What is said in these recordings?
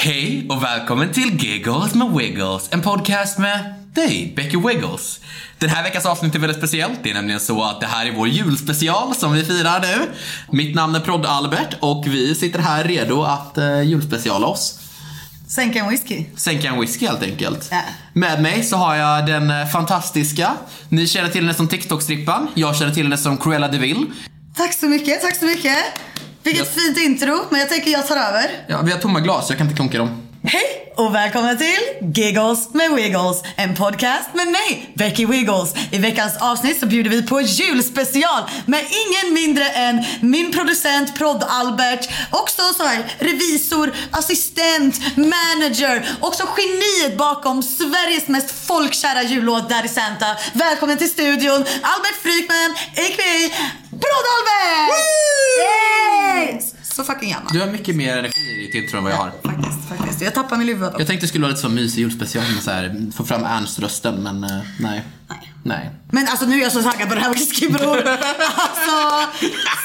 Hej och välkommen till Giggles med Wiggles, en podcast med dig, Becky Wiggles. Den här veckans avsnitt är väldigt speciellt. Det är nämligen så att det här är vår julspecial som vi firar nu. Mitt namn är Prodd Albert och vi sitter här redo att uh, julspeciala oss. Sänka en whisky. Sänka en whisky helt enkelt. Ja. Med mig så har jag den eh, fantastiska, ni känner till henne som TikTok-strippan, jag känner till henne som Cruella de Vil. Tack så mycket, tack så mycket. Vilket Jag- fint intro, men jag tänker jag tar över. Ja, vi har tomma glas, jag kan inte klonka dem. Hej och välkomna till Giggles med Wiggles, en podcast med mig, Becky Wiggles. I veckans avsnitt så bjuder vi på julspecial med ingen mindre än min producent Prodd Albert, också så här revisor, assistent, manager, också geniet bakom Sveriges mest folkkära jullåt Daddy Santa. Välkommen till studion, Albert Frykman, a.k.a. Prodd Albert! Yay! Så fucking gärna. Du har mycket mer energi i ditt än vad jag har. Faktiskt, faktiskt. Jag tappar min luva. Jag tänkte det skulle vara lite så mysig julspecial med så här, få fram Ernst-rösten men eh, nej. Nej. Nej. Men alltså nu är jag så taggad på det här whisky bror. Alltså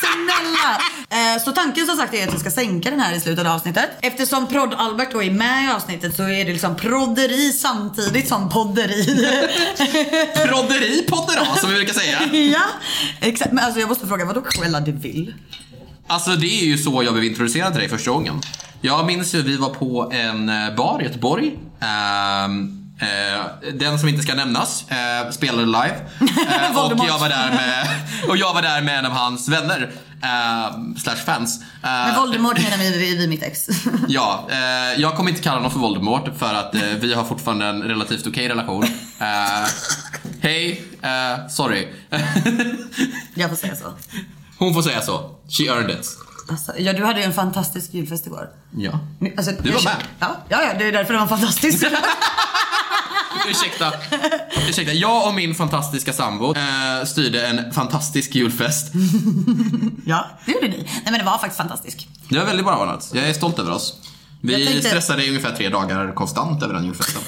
snälla. Eh, så tanken som sagt är att jag ska sänka den här i slutet av avsnittet. Eftersom Prodd Albert då är med i avsnittet så är det liksom prodderi samtidigt som podderi. Prodderi poddera som vi brukar säga. ja, exakt. Men alltså jag måste fråga, vadå Cruella de Vil? Alltså det är ju så jag blev introducerad till dig första gången. Jag minns ju vi var på en eh, bar i Göteborg. Ehm, eh, den som inte ska nämnas eh, spelade live. Eh, och, jag var där med, och jag var där med en av hans vänner. Eh, slash fans. Men Voldemort menar vi, vi, vi mitt ex. Ja, jag kommer inte kalla honom för Voldemort för att vi har fortfarande en relativt okej relation. Eh, Hej, sorry. jag får säga så. Hon får säga så. She earned it. Alltså, ja, du hade ju en fantastisk julfest igår. Ja. Alltså, Du var med. Ja, ja, ja, det är därför den var fantastisk. Ursäkta. Ursäkta. Jag och min fantastiska sambo eh, styrde en fantastisk julfest. ja, det gjorde ni. Nej men det var faktiskt fantastiskt. Det var väldigt bra ordnat. Jag är stolt över oss. Vi tänkte- stressade i ungefär tre dagar konstant över den julfesten.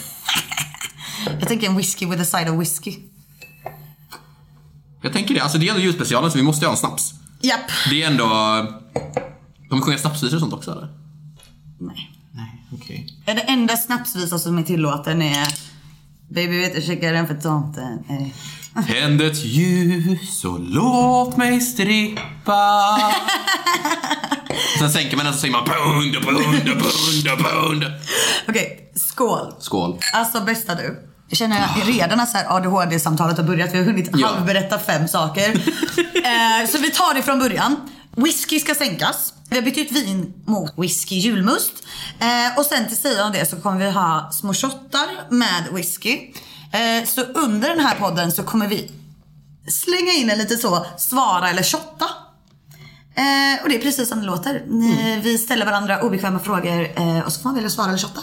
Jag tänker en whisky with a side of whisky. Jag tänker det. Alltså det är ändå julspecialen så vi måste ju ha en snaps. Japp. Det är ändå... De sjunger snapsvisor och sånt också eller? Nej. Nej, okej. Ja, Det enda snapsvisa som är tillåten är Baby vet du checkar den för tomten. Tänd ett ljus och låt mig strippa. Sen sänker man den så säger man pund, pund, pund, pund. Okej, skål. Skål. Alltså bästa du. Jag känner redan att ADHD-samtalet har börjat. Vi har hunnit Ja. halvberätta fem saker. eh, så vi tar det från början. Whisky ska sänkas. Vi har bytt ut vin mot whisky julmust. Eh, och sen till sidan av det så kommer vi ha små shottar med whisky. Eh, så under den här podden så kommer vi slänga in en lite så svara eller shotta. Eh, och det är precis som det låter. Ni, Vi ställer varandra obekväma frågor eh, och så får man välja svara eller shotta.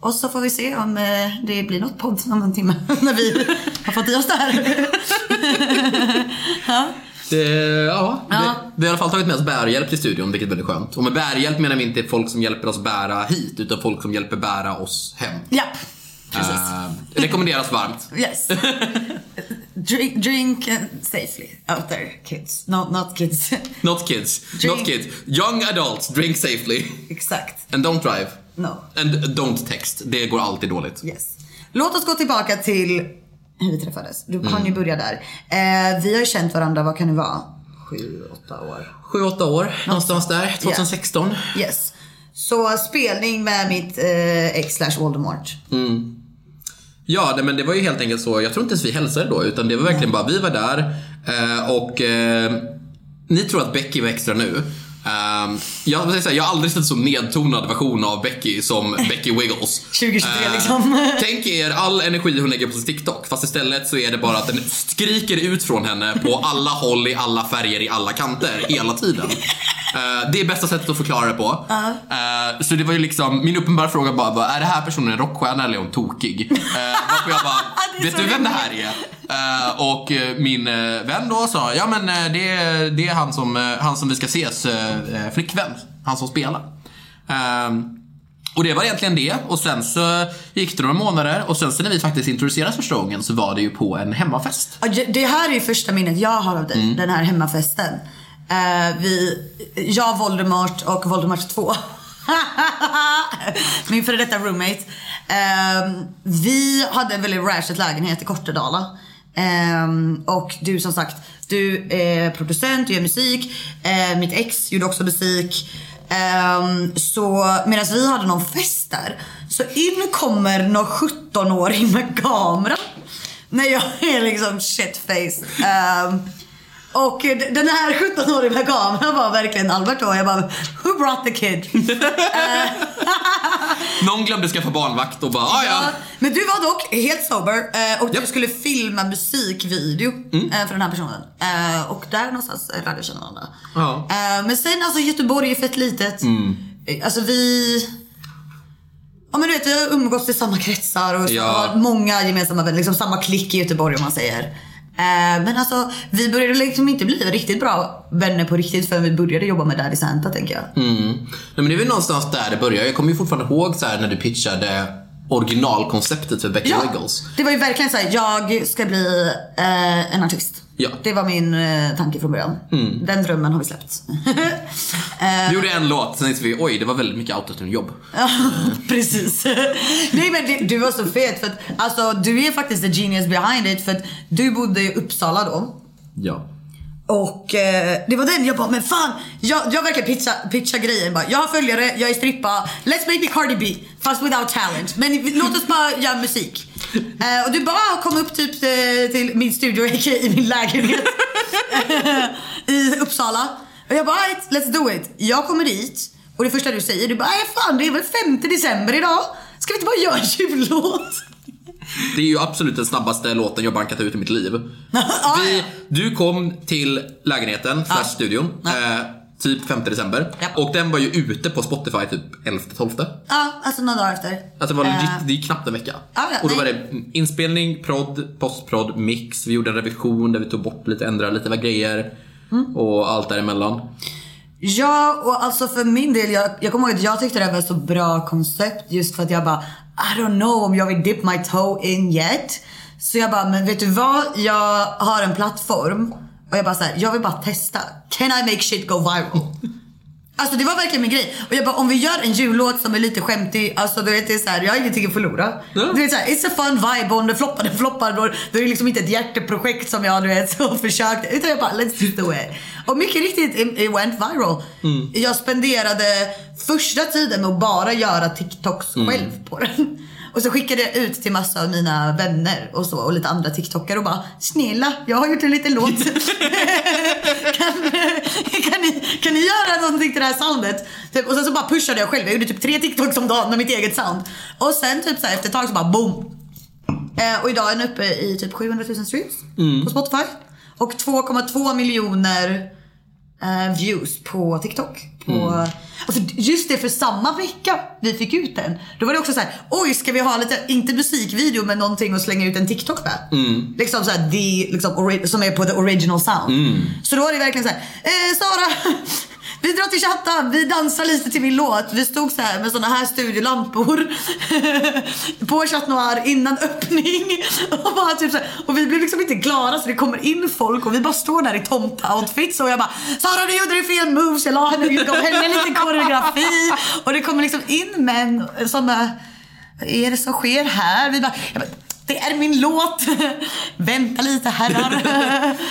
Och så får vi se om eh, det blir något podd om en timme när vi har fått i oss det här. ja. Det, ja, Ja. Det, vi har i alla fall tagit med oss bärhjälp till studion, vilket är väldigt skönt. Och med bärhjälp menar vi inte folk som hjälper oss bära hit, utan folk som hjälper bära oss hem. Japp. Precis. Eh, rekommenderas varmt. Yes. drink, drink uh, safely out there, kids. No, not kids. Not kids. Drink. Not kids. Young adults, drink safely. Exakt. And don't drive. No. And don't text. Det går alltid dåligt. Yes. Låt oss gå tillbaka till hur vi träffades. Du Mm. hann ju börja där. Eh, vi har ju känt varandra, vad kan det vara? Sju, åtta år. Sju, åtta år, någonstans där. 2016. Yes. Så spelning med mitt eh, ex slash Voldemort. Ja, nej, men det var ju helt enkelt så. Jag tror inte ens vi hälsade då, utan det var verkligen bara, vi var där eh, och eh, ni tror att Becky var extra nu. Eh, jag, säga, jag har aldrig sett så nedtonad version av Becky som Becky Wiggles. 2023 Eh, liksom. Tänk er all energi hon lägger på sin TikTok, fast istället så är det bara att den skriker ut från henne på alla håll, i alla färger, i alla kanter, hela tiden. Eh, det är bästa sättet att förklara det på. Eh, så det var ju liksom, min uppenbara fråga bara, bara är det här personen en rockstjärna eller är hon tokig? Uh, jag bara, vet du vem det här är? Eh, och eh, min eh, vän då sa, ja men eh, det, är- det är han som, han som vi ska ses eh, flickvän. Han som spelar. Ehm, och det var egentligen det. Och sen så gick det några månader och sen så när vi faktiskt introducerades första gången så var det ju på en hemmafest. Det här är ju första minnet jag har av dig, Mm. den här hemmafesten. Eh, vi, jag, Voldemort och Voldemort 2. Min före detta roommate. Eh, vi hade en väldigt rashigt lägenhet i Kortedala. Eh, och du som sagt, du är producent, du gör musik. Eh, mitt ex gjorde också musik. Um, så medan vi hade någon fest där så in kommer någon 17-åring med kamera. När jag är liksom shitface. Um, ehm, och d- den här 17-åringen med kameran var verkligen Albert och jag bara Who brought the kid? Någon glömde skaffa barnvakt och bara, ah, ja. Men du var dock helt sober eh, och du. Mm. skulle filma musikvideo eh, för den här personen. Eh, Och där någonstans eh, lärde jag känna varandra. Ja. Eh, Men sen alltså Göteborg är fett litet. Mm. Eh, Alltså vi... Ja men du vet vi har umgåtts i samma kretsar och Ja. har många gemensamma vänner, liksom samma klick i Göteborg om man säger. Eh, Men alltså vi började liksom inte bli riktigt bra vänner på riktigt förrän vi började jobba med Daddy Santa tänker jag. Mm. Nej, men det är väl någonstans där det börjar. Jag kommer ju fortfarande ihåg så här när du pitchade originalkonceptet för Becky Wiggles. det var ju verkligen såhär, jag ska bli eh, en artist. Ja. Det var min eh, tanke från början. Den drömmen har vi släppt. Vi gjorde en låt, sen insåg vi oj det var väldigt mycket autotune-jobb. Precis. Nej men det, du var så fet för att alltså du är faktiskt the genius behind it för att du bodde i Uppsala då. Ja. Och eh, det var den jag bara, men fan! Jag, jag verkar pitcha, pitcha grejen bara. Jag har följare, jag är strippa. Let's make me Cardi B. Fast without talent. Men låt oss bara göra musik. Eh, och du bara ah, kom upp typ eh, till min studio, i min lägenhet. I Uppsala. Och jag bara, "Alright, let's do it. Jag kommer dit. Och det första du säger, du bara, "Nej, fan det är väl 5 december idag. Ska vi inte bara göra en jullåt? Det är ju absolut den snabbaste låten jag bankat ut i mitt liv. Vi, ja. du kom till lägenheten, slash studion, eh, typ 5 december. Ja. Och den var ju ute på Spotify typ 11-12. Ja, alltså några dagar efter. Alltså det var legit, Eh, det gick knappt en vecka. Ja, ja, och då nej. var det inspelning, prodd, postprodd, mix. Vi gjorde en revision där vi tog bort lite, ändrade lite grejer. Mm. Och allt däremellan. Ja, och alltså för min del, jag, jag kommer ihåg att jag tyckte det var ett så bra koncept just för att jag bara I don't know om jag vill dip my toe in yet. Så jag bara, men vet du vad? Jag har en plattform och jag bara så här, jag vill bara testa. Can I make shit go viral? Alltså det var verkligen min grej. Och jag bara, om vi gör en jullåt som är lite skämtig, alltså du vet det är så här, jag har ingenting att förlora. Ja. Du vet såhär, it's a fun vibe om det floppar, det floppar. Då, då är det liksom inte ett hjärteprojekt som jag du vet så försökte. Utan jag bara, let's just do it. Och mycket riktigt, it, went viral. Jag spenderade första tiden med att bara göra TikToks själv på den. Och så skickade jag ut till massa av mina vänner och så och lite andra TikTokare och bara Snälla, jag har gjort en liten låt. kan, kan, ni, kan ni göra någonting till det här soundet? Typ, och sen så bara pushade jag själv. Jag gjorde typ tre TikToks om dagen med mitt eget sound. Och sen typ så här, efter ett tag så bara boom. Eh, och idag är den uppe i typ 700 000 streams på Spotify. Och 2,2 miljoner eh, views på TikTok. På, alltså just det, för samma vecka vi fick ut den, då var det också så här: oj ska vi ha lite, inte musikvideo men någonting att slänga ut en TikTok med? Liksom så här, the, liksom, som är på the original sound. Så då var det verkligen så här, eh, Sara, vi drar till chatten, vi dansar lite till min låt. Vi stod så här med såna här studiolampor på Chat Noir innan öppning. Och, bara typ så här, och vi blev liksom inte glada så det kommer in folk och vi bara står där i tomteoutfits och jag bara Sara du gjorde det fel moves, jag la henne, jag gav henne lite koreografi. Och det kommer liksom in män som bara, vad är det som sker här? Vi bara, jag bara det är min låt. Vänta lite herrar.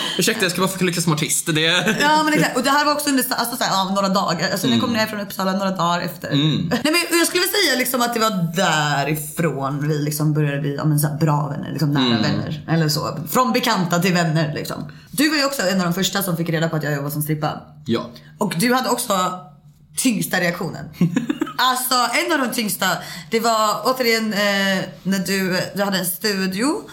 Ursäkta, jag ska bara få lyckas som artist. Det. Ja men exakt. Och det här var också under alltså, så här, ja, några dagar. Alltså Mm. ni kom ner från Uppsala några dagar efter. Nej men jag skulle vilja säga liksom att det var därifrån vi liksom började bli ja, men, så här, bra vänner. Liksom nära Mm. vänner. Eller så. Från bekanta till vänner liksom. Du var ju också en av de första som fick reda på att jag jobbade som strippa. Ja. Och du hade också tyngsta reaktionen. alltså en av de tyngsta, det var återigen eh, när du, du hade en studio.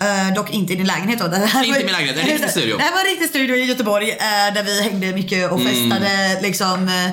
Eh, dock inte i din lägenhet då. Det här Inte var- i min lägenhet, en riktig studio. Det här var en riktig studio i Göteborg eh, där vi hängde mycket och Mm. festade liksom. Eh,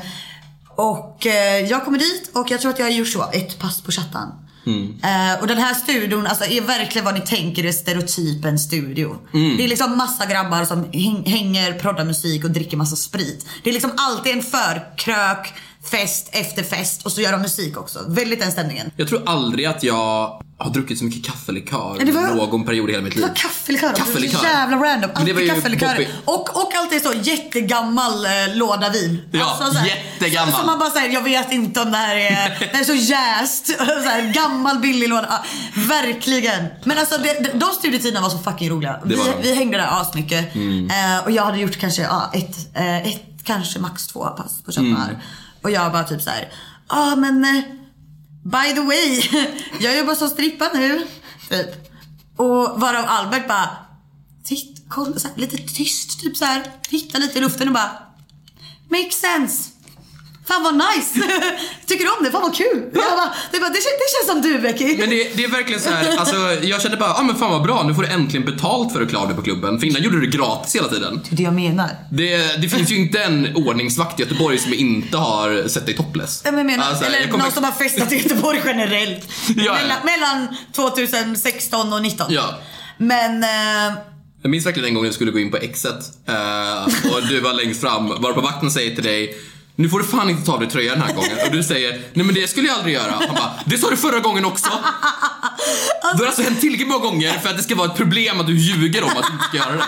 och eh, jag kommer dit och jag tror att jag har gjort så, ett pass på chatten. Mm. Eh, och den här studion alltså, är verkligen vad ni tänker är stereotypen studio. Mm. Det är liksom massa grabbar som häng, hänger, proddar musik och dricker massa sprit. Det är liksom alltid en förkrök, fest efter fest och så gör de musik också. Väldigt den stämningen. Jag tror aldrig att jag har druckit så mycket kaffelikör Ja, det var- någon period i hela mitt Det liv. var kaffelikör också. Kaffelikör. Så jävla random. Det Alltid kaffelikör. Och, och alltid så jättegammal eh, låda vin. Alltså, Ja, så här, jättegammal. Så man bara säger, jag vet inte om det här är, det här är så jäst. Så här, gammal billig låda. Ja, verkligen. Men alltså det, de, de studietiderna var så fucking roliga. Det var vi. Mm. vi hängde där asmycket. Eh, och jag hade gjort kanske ja, ett, eh, ett, kanske max två pass på Köpenhamn. Mm. Och jag bara typ så här, ja ah, men eh, By the way, jag jobbar som strippa nu. Typ. Och varav Albert bara, titt, kolla, så här, lite tyst, typ så här, titta lite i luften och bara, makes sense. Fan vad nice! Tycker du om det? Fan vad kul! Bara, det, bara, det, känns, det känns som du Becky. Men det, det är verkligen så här, alltså jag kände bara, ja ah, men fan vad bra, nu får du äntligen betalt för att klara dig på klubben. För innan gjorde du det gratis hela tiden. Det är det jag menar. Det, det finns ju inte en ordningsvakt i Göteborg som inte har sett dig topless. Ja, Jag menar, Alltså, eller jag kommer- någon som har festat i Göteborg generellt. Ja, ja. mellan, mellan 2016 och 19. Ja. Men... Eh, Jag minns verkligen en gång jag skulle gå in på Exet eh, och du var längst fram, varpå vakten säger till dig nu får du fan inte ta av dig tröjan den här gången. Och du säger, nej men det skulle jag aldrig göra. Han bara, det sa du förra gången också. Det har alltså hänt tillräckligt många gånger för att det ska vara ett problem att du ljuger om att du inte ska göra det.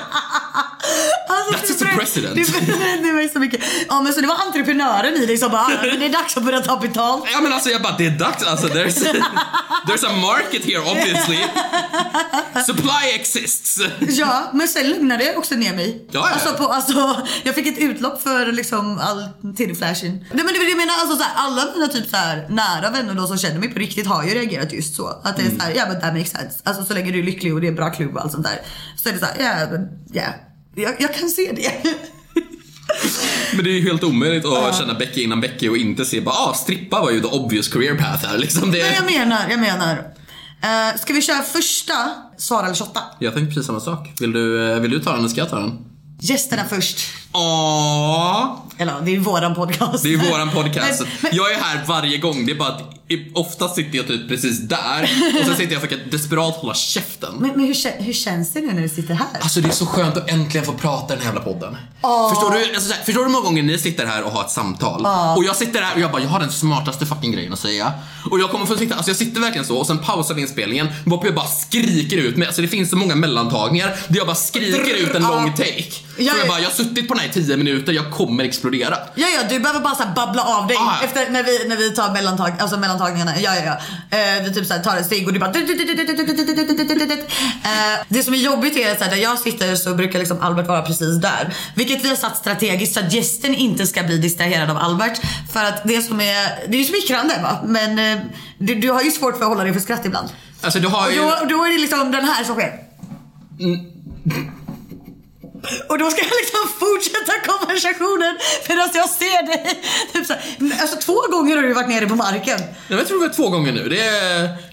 Alltså, That's just a president. Det beredde mig så mycket. Ja men så det var entreprenören i dig som bara, "Ah, men det är dags att börja ta betalt. Ja men alltså jag bara, det är dags alltså. There's, there's a market here obviously. Supply exists. Ja, men sen lugnade jag också ner mig. Ja, ja. Alltså, på, alltså, jag fick ett utlopp för liksom all titty-flashing. Nej men det jag menar, alltså, så här, alla mina typ så här, nära vänner då som känner mig på riktigt har ju reagerat just så. Att det är Mm. så här, ja men that makes sense. Alltså så länge du är lycklig och det är en bra klubb och allt sånt där. Så är det så här, ja men ja. Jag, jag kan se det. Men det är ju helt omöjligt att känna Becky innan Becky och inte se bara, ah strippa var ju the obvious career path här liksom. Det... Men jag menar, jag menar. Uh, ska vi köra första Svara eller shotta? Jag tänkte precis samma sak. Vill du, eh, vill du ta den eller ska jag ta den? Gästerna först. Åh, Eller ja, det är våran podcast. det är våran podcast. Men- men- Jag är här varje gång. Det är bara att oftast sitter jag typ precis där och sen sitter jag och försöker desperat hålla käften. Men, men hur, hur känns det nu när du sitter här? Alltså det är så skönt att äntligen få prata i den här jävla podden. Förstår, du, alltså, förstår du hur många gånger ni sitter här och har ett samtal? Och jag sitter här och jag bara, jag har den smartaste fucking grejen att säga. Och jag kommer få sitta, alltså jag sitter verkligen så och sen pausar vi inspelningen varpå jag bara skriker ut, med, alltså det finns så många mellantagningar där jag bara skriker ut en lång take. Ja, jag ja. bara, jag har suttit på den här i 10 minuter, jag kommer explodera. Ja, ja, du behöver bara så babbla av dig Ah, efter när vi, när vi tar mellantag, alltså mellantagningarna. Ja, ja, ja. Eh, vi typ så här tar ett steg och du bara... Eh, det som är jobbigt är att så här, där jag sitter så brukar liksom Albert vara precis där. Vilket vi har satt strategiskt så att gästen inte ska bli distraherad av Albert. För att det som är, det är ju smickrande va. Men eh, du, du har ju svårt för att hålla dig för skratt ibland. Alltså du har ju... då, och då är det liksom den här som sker. Och då ska jag liksom fortsätta konversationen medan jag ser dig. Typ så här. Alltså två gånger har du varit nere på marken. Ja, Jag tror det var två gånger nu. Det,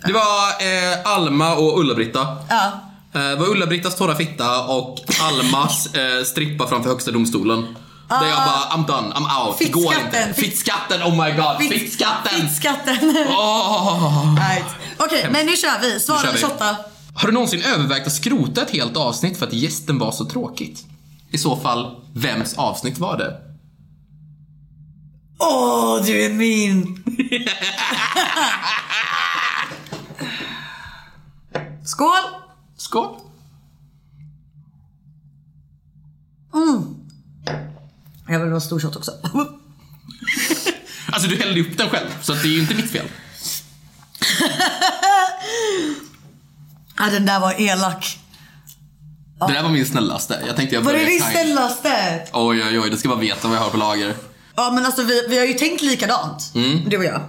det var eh, Alma och Ulla-Britta. Ja. Eh, Det var Ulla-Brittas torra fitta och Almas eh, strippa framför högsta domstolen. Där jag bara, I'm done, I'm out. Det går inte. Fittskatten, oh my god. Fitt- Fittskatten. Fittskatten. Åh. right. Okej, men nu kör vi. Vi. 28. Har du någonsin övervägt att skrota ett helt avsnitt för att gästen var så tråkigt? I så fall, vems avsnitt var det? Åh, du är min. Skål! Skål. Jag vill ha stor shot också. Alltså du hällde upp den själv, så det är ju inte mitt fel. Ja, den där var elak. Det där var min snällaste. Jag tänkte jag Var det din snällaste? Oj, oj, oj. Du ska bara veta vad jag har på lager. Ja men alltså vi, vi har ju tänkt likadant. Mm. Du och jag.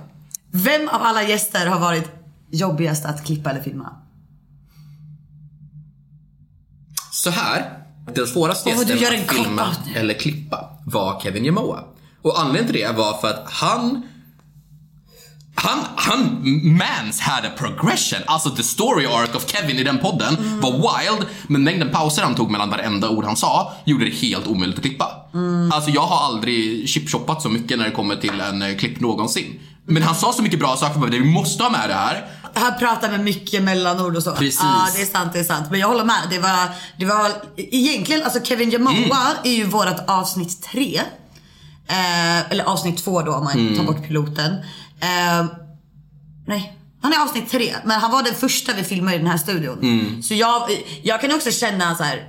Vem av alla gäster har varit jobbigast att klippa eller filma? Så här. Den svåraste du gästen att filma eller klippa var Kevin Jamoa. Och anledningen till det var för att han han, han, mans had a progression. Alltså the story arc of Kevin i den podden Mm. var wild, men mängden pauser han tog mellan varenda ord han sa gjorde det helt omöjligt att klippa. Mm. Alltså jag har aldrig chipshoppat så mycket när det kommer till en eh, klipp någonsin. Men han sa så mycket bra saker, vi måste ha med det här. Han pratar med mycket mellanord och så. Precis. Ja det är sant, det är sant. Men jag håller med. Det var, det var egentligen, alltså Kevin Jamoa Mm. är ju vårat avsnitt tre. Eh, eller avsnitt två då om man Mm. tar bort piloten. Eh, nej. Han är avsnitt tre, men han var den första vi filmade i den här studion. Mm. Så jag, jag kan också känna så här.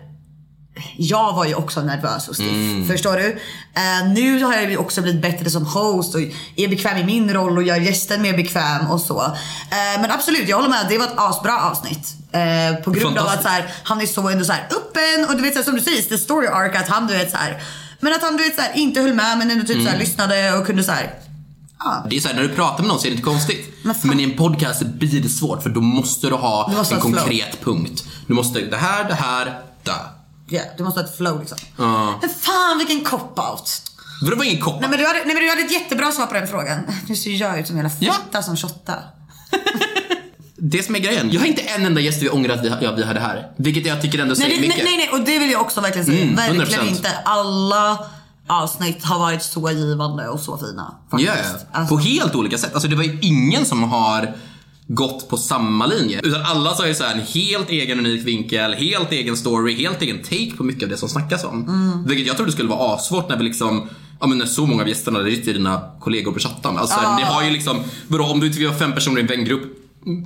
Jag var ju också nervös och stiff. Mm. Förstår du? Eh, nu har jag också blivit bättre som host och är bekväm i min roll och gör gästen mer bekväm och så. Eh, men absolut, jag håller med. Det var ett asbra avsnitt. Eh, på grund av att så här, han är så ändå så här öppen och du vet så här, som du säger, the story arc att han du vet så här. Men att han du vet så här, inte höll med men ändå typ Mm. så lyssnade och kunde så här. Ja. Det är så här, när du pratar med någon så är det inte konstigt. Men. Men i en podcast blir det svårt för då måste du ha Du måste en ha ett flow. konkret punkt. Du måste, det här, det här, där. Ja, du måste ha ett flow liksom. Ja. Men fan vilken cop-out. Det var ingen koppar. Nej men, du hade, nej men du hade ett jättebra svar på den frågan. Nu ser jag ut som en jävla Ja. fitta som shotta. Det som är grejen, jag har inte en enda gäst vi ångrar att vi, ja, vi hade här. Vilket jag tycker ändå säger Nej, det, mycket. nej, nej, och det vill jag också verkligen säga. Mm, verkligen 100%. inte. Alla avsnitt har varit så givande och så fina. Faktiskt. ja. Alltså, På helt olika sätt. Alltså det var ju ingen som har gått på samma linje. Utan alla sa ju så här, en helt egen unik vinkel, helt egen story, helt egen take på mycket av det som snackas om. Mm. Vilket jag trodde skulle vara asvårt när vi liksom Ja men när så många av gästerna är till dina kollegor på chatten. Alltså ni har ju liksom, vadå om du intervjuar fem personer i en vängrupp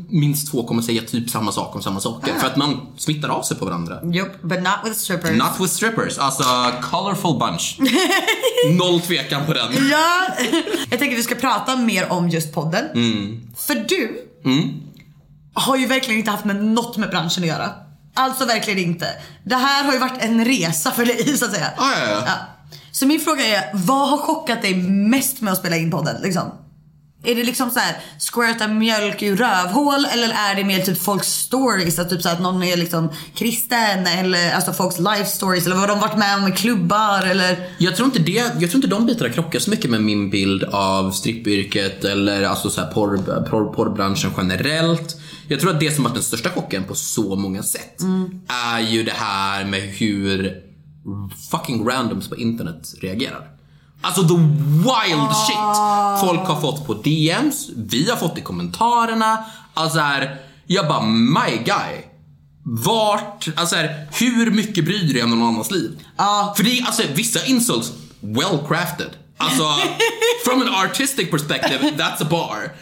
Minst två kommer säga typ samma sak om samma saker. För att man smittar av sig på varandra. Yup, but not with strippers. Not with strippers. Alltså, colorful bunch. Noll tvekan på den. Ja, jag tänker att vi ska prata mer om just podden. Mm. För du har ju verkligen inte haft med något med branschen att göra. Alltså verkligen inte. Det här har ju varit en resa för dig så att säga. Ah, ja, ja. Så min fråga är, vad har chockat dig mest med att spela in podden? Liksom? Är det liksom så här squirta mjölk ur rövhål eller är det mer typ folks stories? Att typ så att någon är liksom kristen eller alltså folks life stories eller vad de varit med om i klubbar eller? Jag tror inte det, jag tror inte de bitarna krockar så mycket med min bild av strippyrket eller alltså så här porr, porr, porrbranschen generellt. Jag tror att det som varit den största chocken på så många sätt är ju det här med hur fucking randoms på internet reagerar. Alltså the wild shit folk har fått på DMs, vi har fått i kommentarerna. Alltså här, jag bara my guy. Vart, alltså här, hur mycket bryr du dig om någon annans liv? Ja. För det är alltså vissa insults, well crafted. Alltså, from an artistic perspective, that's a bar.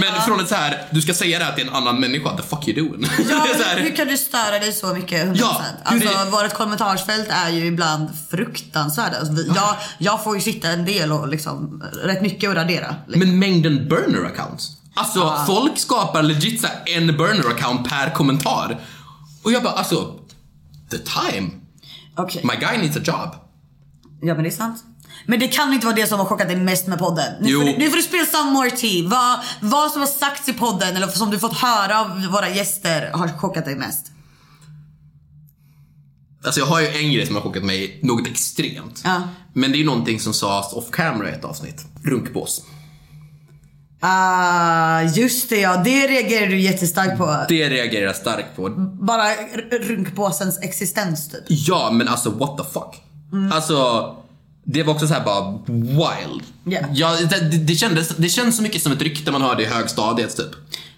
Men från ett så här, du ska säga det här till en annan människa, the fuck you doing? Ja, här, hur kan du störa dig så mycket? 100%? Ja, hur alltså, det- vårt kommentarsfält är ju ibland fruktansvärda. Alltså, vi, jag, jag får ju sitta en del och liksom rätt mycket och radera. Liksom. Men mängden burner accounts. Alltså folk skapar legit så en burner account per kommentar. Och jag bara alltså, the time. Okej. My guy needs a job. Ja men det är sant. Men det kan inte vara det som har chockat dig mest med podden. Nu, Jo. får du, nu får du spela some more tea. Vad, vad som har sagts i podden eller som du fått höra av våra gäster har chockat dig mest. Alltså jag har ju en grej som har chockat mig något extremt. Ja. Men det är ju någonting som sades off camera i ett avsnitt. Runkbås. Ah, just det ja. Det reagerar du jättestarkt på. Det reagerar jag starkt på. Bara r- runkpåsens existens typ. Ja, men alltså what the fuck. Alltså, Det var också så här bara wild. Ja. Ja, det, det, kändes, det känns så mycket som ett rykte man hörde i högstadiet typ.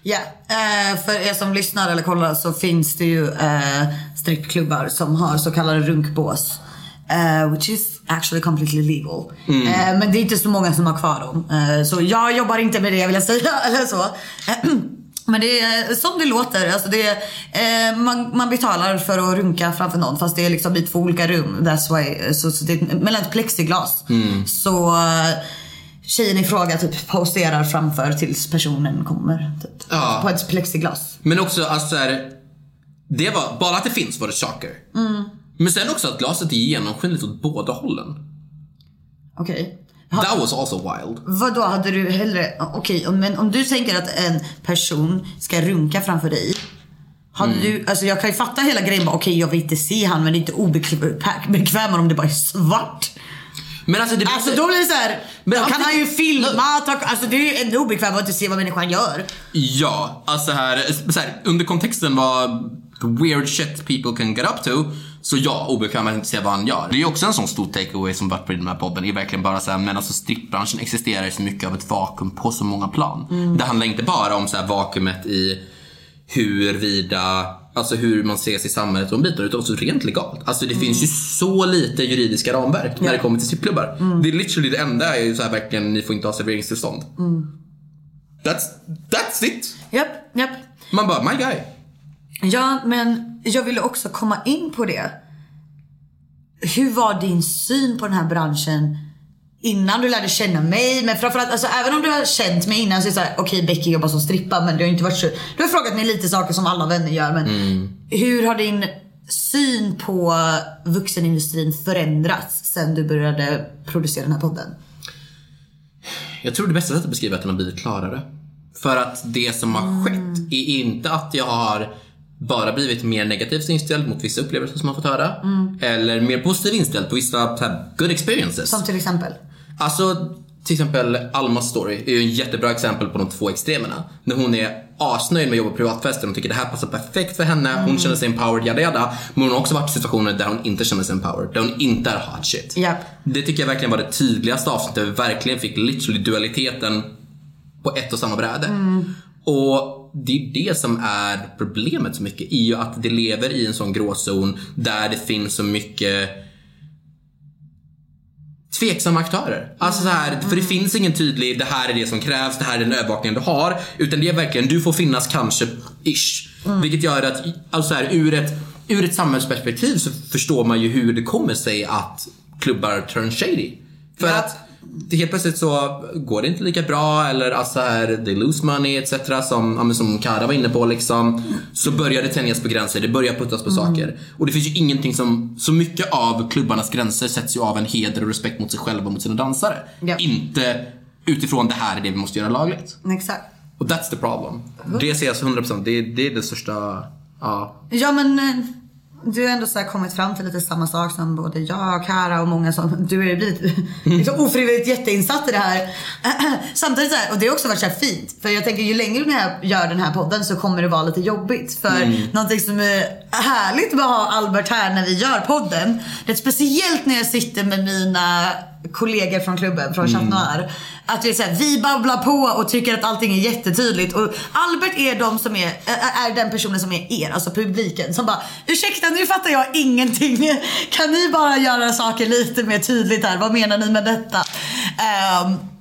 Ja, eh, för er som lyssnar eller kollar så finns det ju eh, strippklubbar som har så kallade runkbås. Eh, which is actually completely legal. Eh, men det är inte så många som har kvar dem. Eh, så jag jobbar inte med det vill jag säga. Eller så. Men det är som det låter. Alltså det är, eh, man, man betalar för att runka framför någon fast det är liksom i två olika rum. That's why. Så, så det är mellan ett plexiglas. Så eh, tjejen i fråga typ posterar framför tills personen kommer. Typ, Ja. På ett plexiglas. Men också alltså så här, det var, bara att det finns var det chocker. Men sen också att glaset är genomskinligt åt båda hållen. Okej. That was also wild. Vad då hade du hellre, okej men om du tänker att en person ska runka framför dig. Hade Mm. du, alltså jag kan ju fatta hela grejen okej jag vill inte se han men det är inte obekvämare om det bara är svart. Men alltså det Alltså då blir det Men då kan han ju filma, ta, alltså det är ju ännu obekvämare att inte se vad människan gör. Ja, alltså här, så här, under kontexten vad weird shit people can get up to. Så ja, obekväm att inte se vad han gör. Det är också en sån stor takeaway som varit på den här podden. Det är verkligen bara så här, men alltså strippbranschen existerar i så mycket av ett vakuum på så många plan. Det handlar inte bara om så här vakuumet i huruvida, alltså hur man ses i samhället och bitar utan också rent legalt. Alltså det finns ju så lite juridiska ramverk när det kommer till strippklubbar. Det är literally det enda är ju så här verkligen, ni får inte ha serveringstillstånd. That's, that's it! Japp, japp. Man bara, my guy. Ja, men jag ville också komma in på det. Hur var din syn på den här branschen innan du lärde känna mig? Men framförallt, alltså, även om du har känt mig innan så är det såhär, okej Becky jobbar som strippa men du har inte varit så... Du har frågat mig lite saker som alla vänner gör men hur har din syn på vuxenindustrin förändrats sen du började producera den här podden? Jag tror det bästa sättet att beskriva är att den har blivit klarare. För att det som har skett är inte att jag har bara blivit mer negativt inställd mot vissa upplevelser som man fått höra. Eller mer positivt inställd på vissa good experiences. Som till exempel? Alltså, till exempel Almas story är ju en jättebra exempel på de två extremerna. När hon är asnöjd med att jobba på privatfesten och tycker det här passar perfekt för henne. Hon känner sig empowered, yada yada. Men hon har också varit i situationer där hon inte känner sig empowered. Där hon inte är hot shit. Japp. Det tycker jag verkligen var det tydligaste avsnittet där vi verkligen fick literally dualiteten på ett och samma bräde. Och det är det som är problemet så mycket. I ju att det lever i en sån gråzon där det finns så mycket tveksamma aktörer. Alltså så här, för det finns ingen tydlig, det här är det som krävs, det här är den övervakningen du har. Utan det är verkligen, du får finnas kanske, ish. Vilket gör att, alltså så här, ur ett, ur ett samhällsperspektiv så förstår man ju hur det kommer sig att klubbar turn shady. För Ja. att det helt plötsligt så går det inte lika bra eller alltså här, they lose money etc. Som, ja, som Kara var inne på liksom. Så börjar det tänjas på gränser, det börjar puttas på saker. Och det finns ju ingenting som, så mycket av klubbarnas gränser sätts ju av en heder och respekt mot sig själva och mot sina dansare. Ja. Inte utifrån det här är det vi måste göra lagligt. Exakt. Och that's the problem. Det ser jag så 100%, det, det är det största, ja. Ja men eh, du har ändå så här kommit fram till lite samma sak som både jag och Kara och många som, du har ju blivit liksom ofrivilligt jätteinsatt i det här. Samtidigt så här, och det har också varit så här fint. För jag tänker ju längre jag gör den här podden så kommer det vara lite jobbigt. För någonting som är härligt med att ha Albert här när vi gör podden. Det är speciellt när jag sitter med mina kollegor från klubben, från Chat Noir. Att vi, så här, vi babblar på och tycker att allting är jättetydligt. Och Albert är, de som är, är den personen som är er, alltså publiken. Som bara, ursäkta nu fattar jag ingenting. Kan ni bara göra saker lite mer tydligt här? Vad menar ni med detta? Ehm,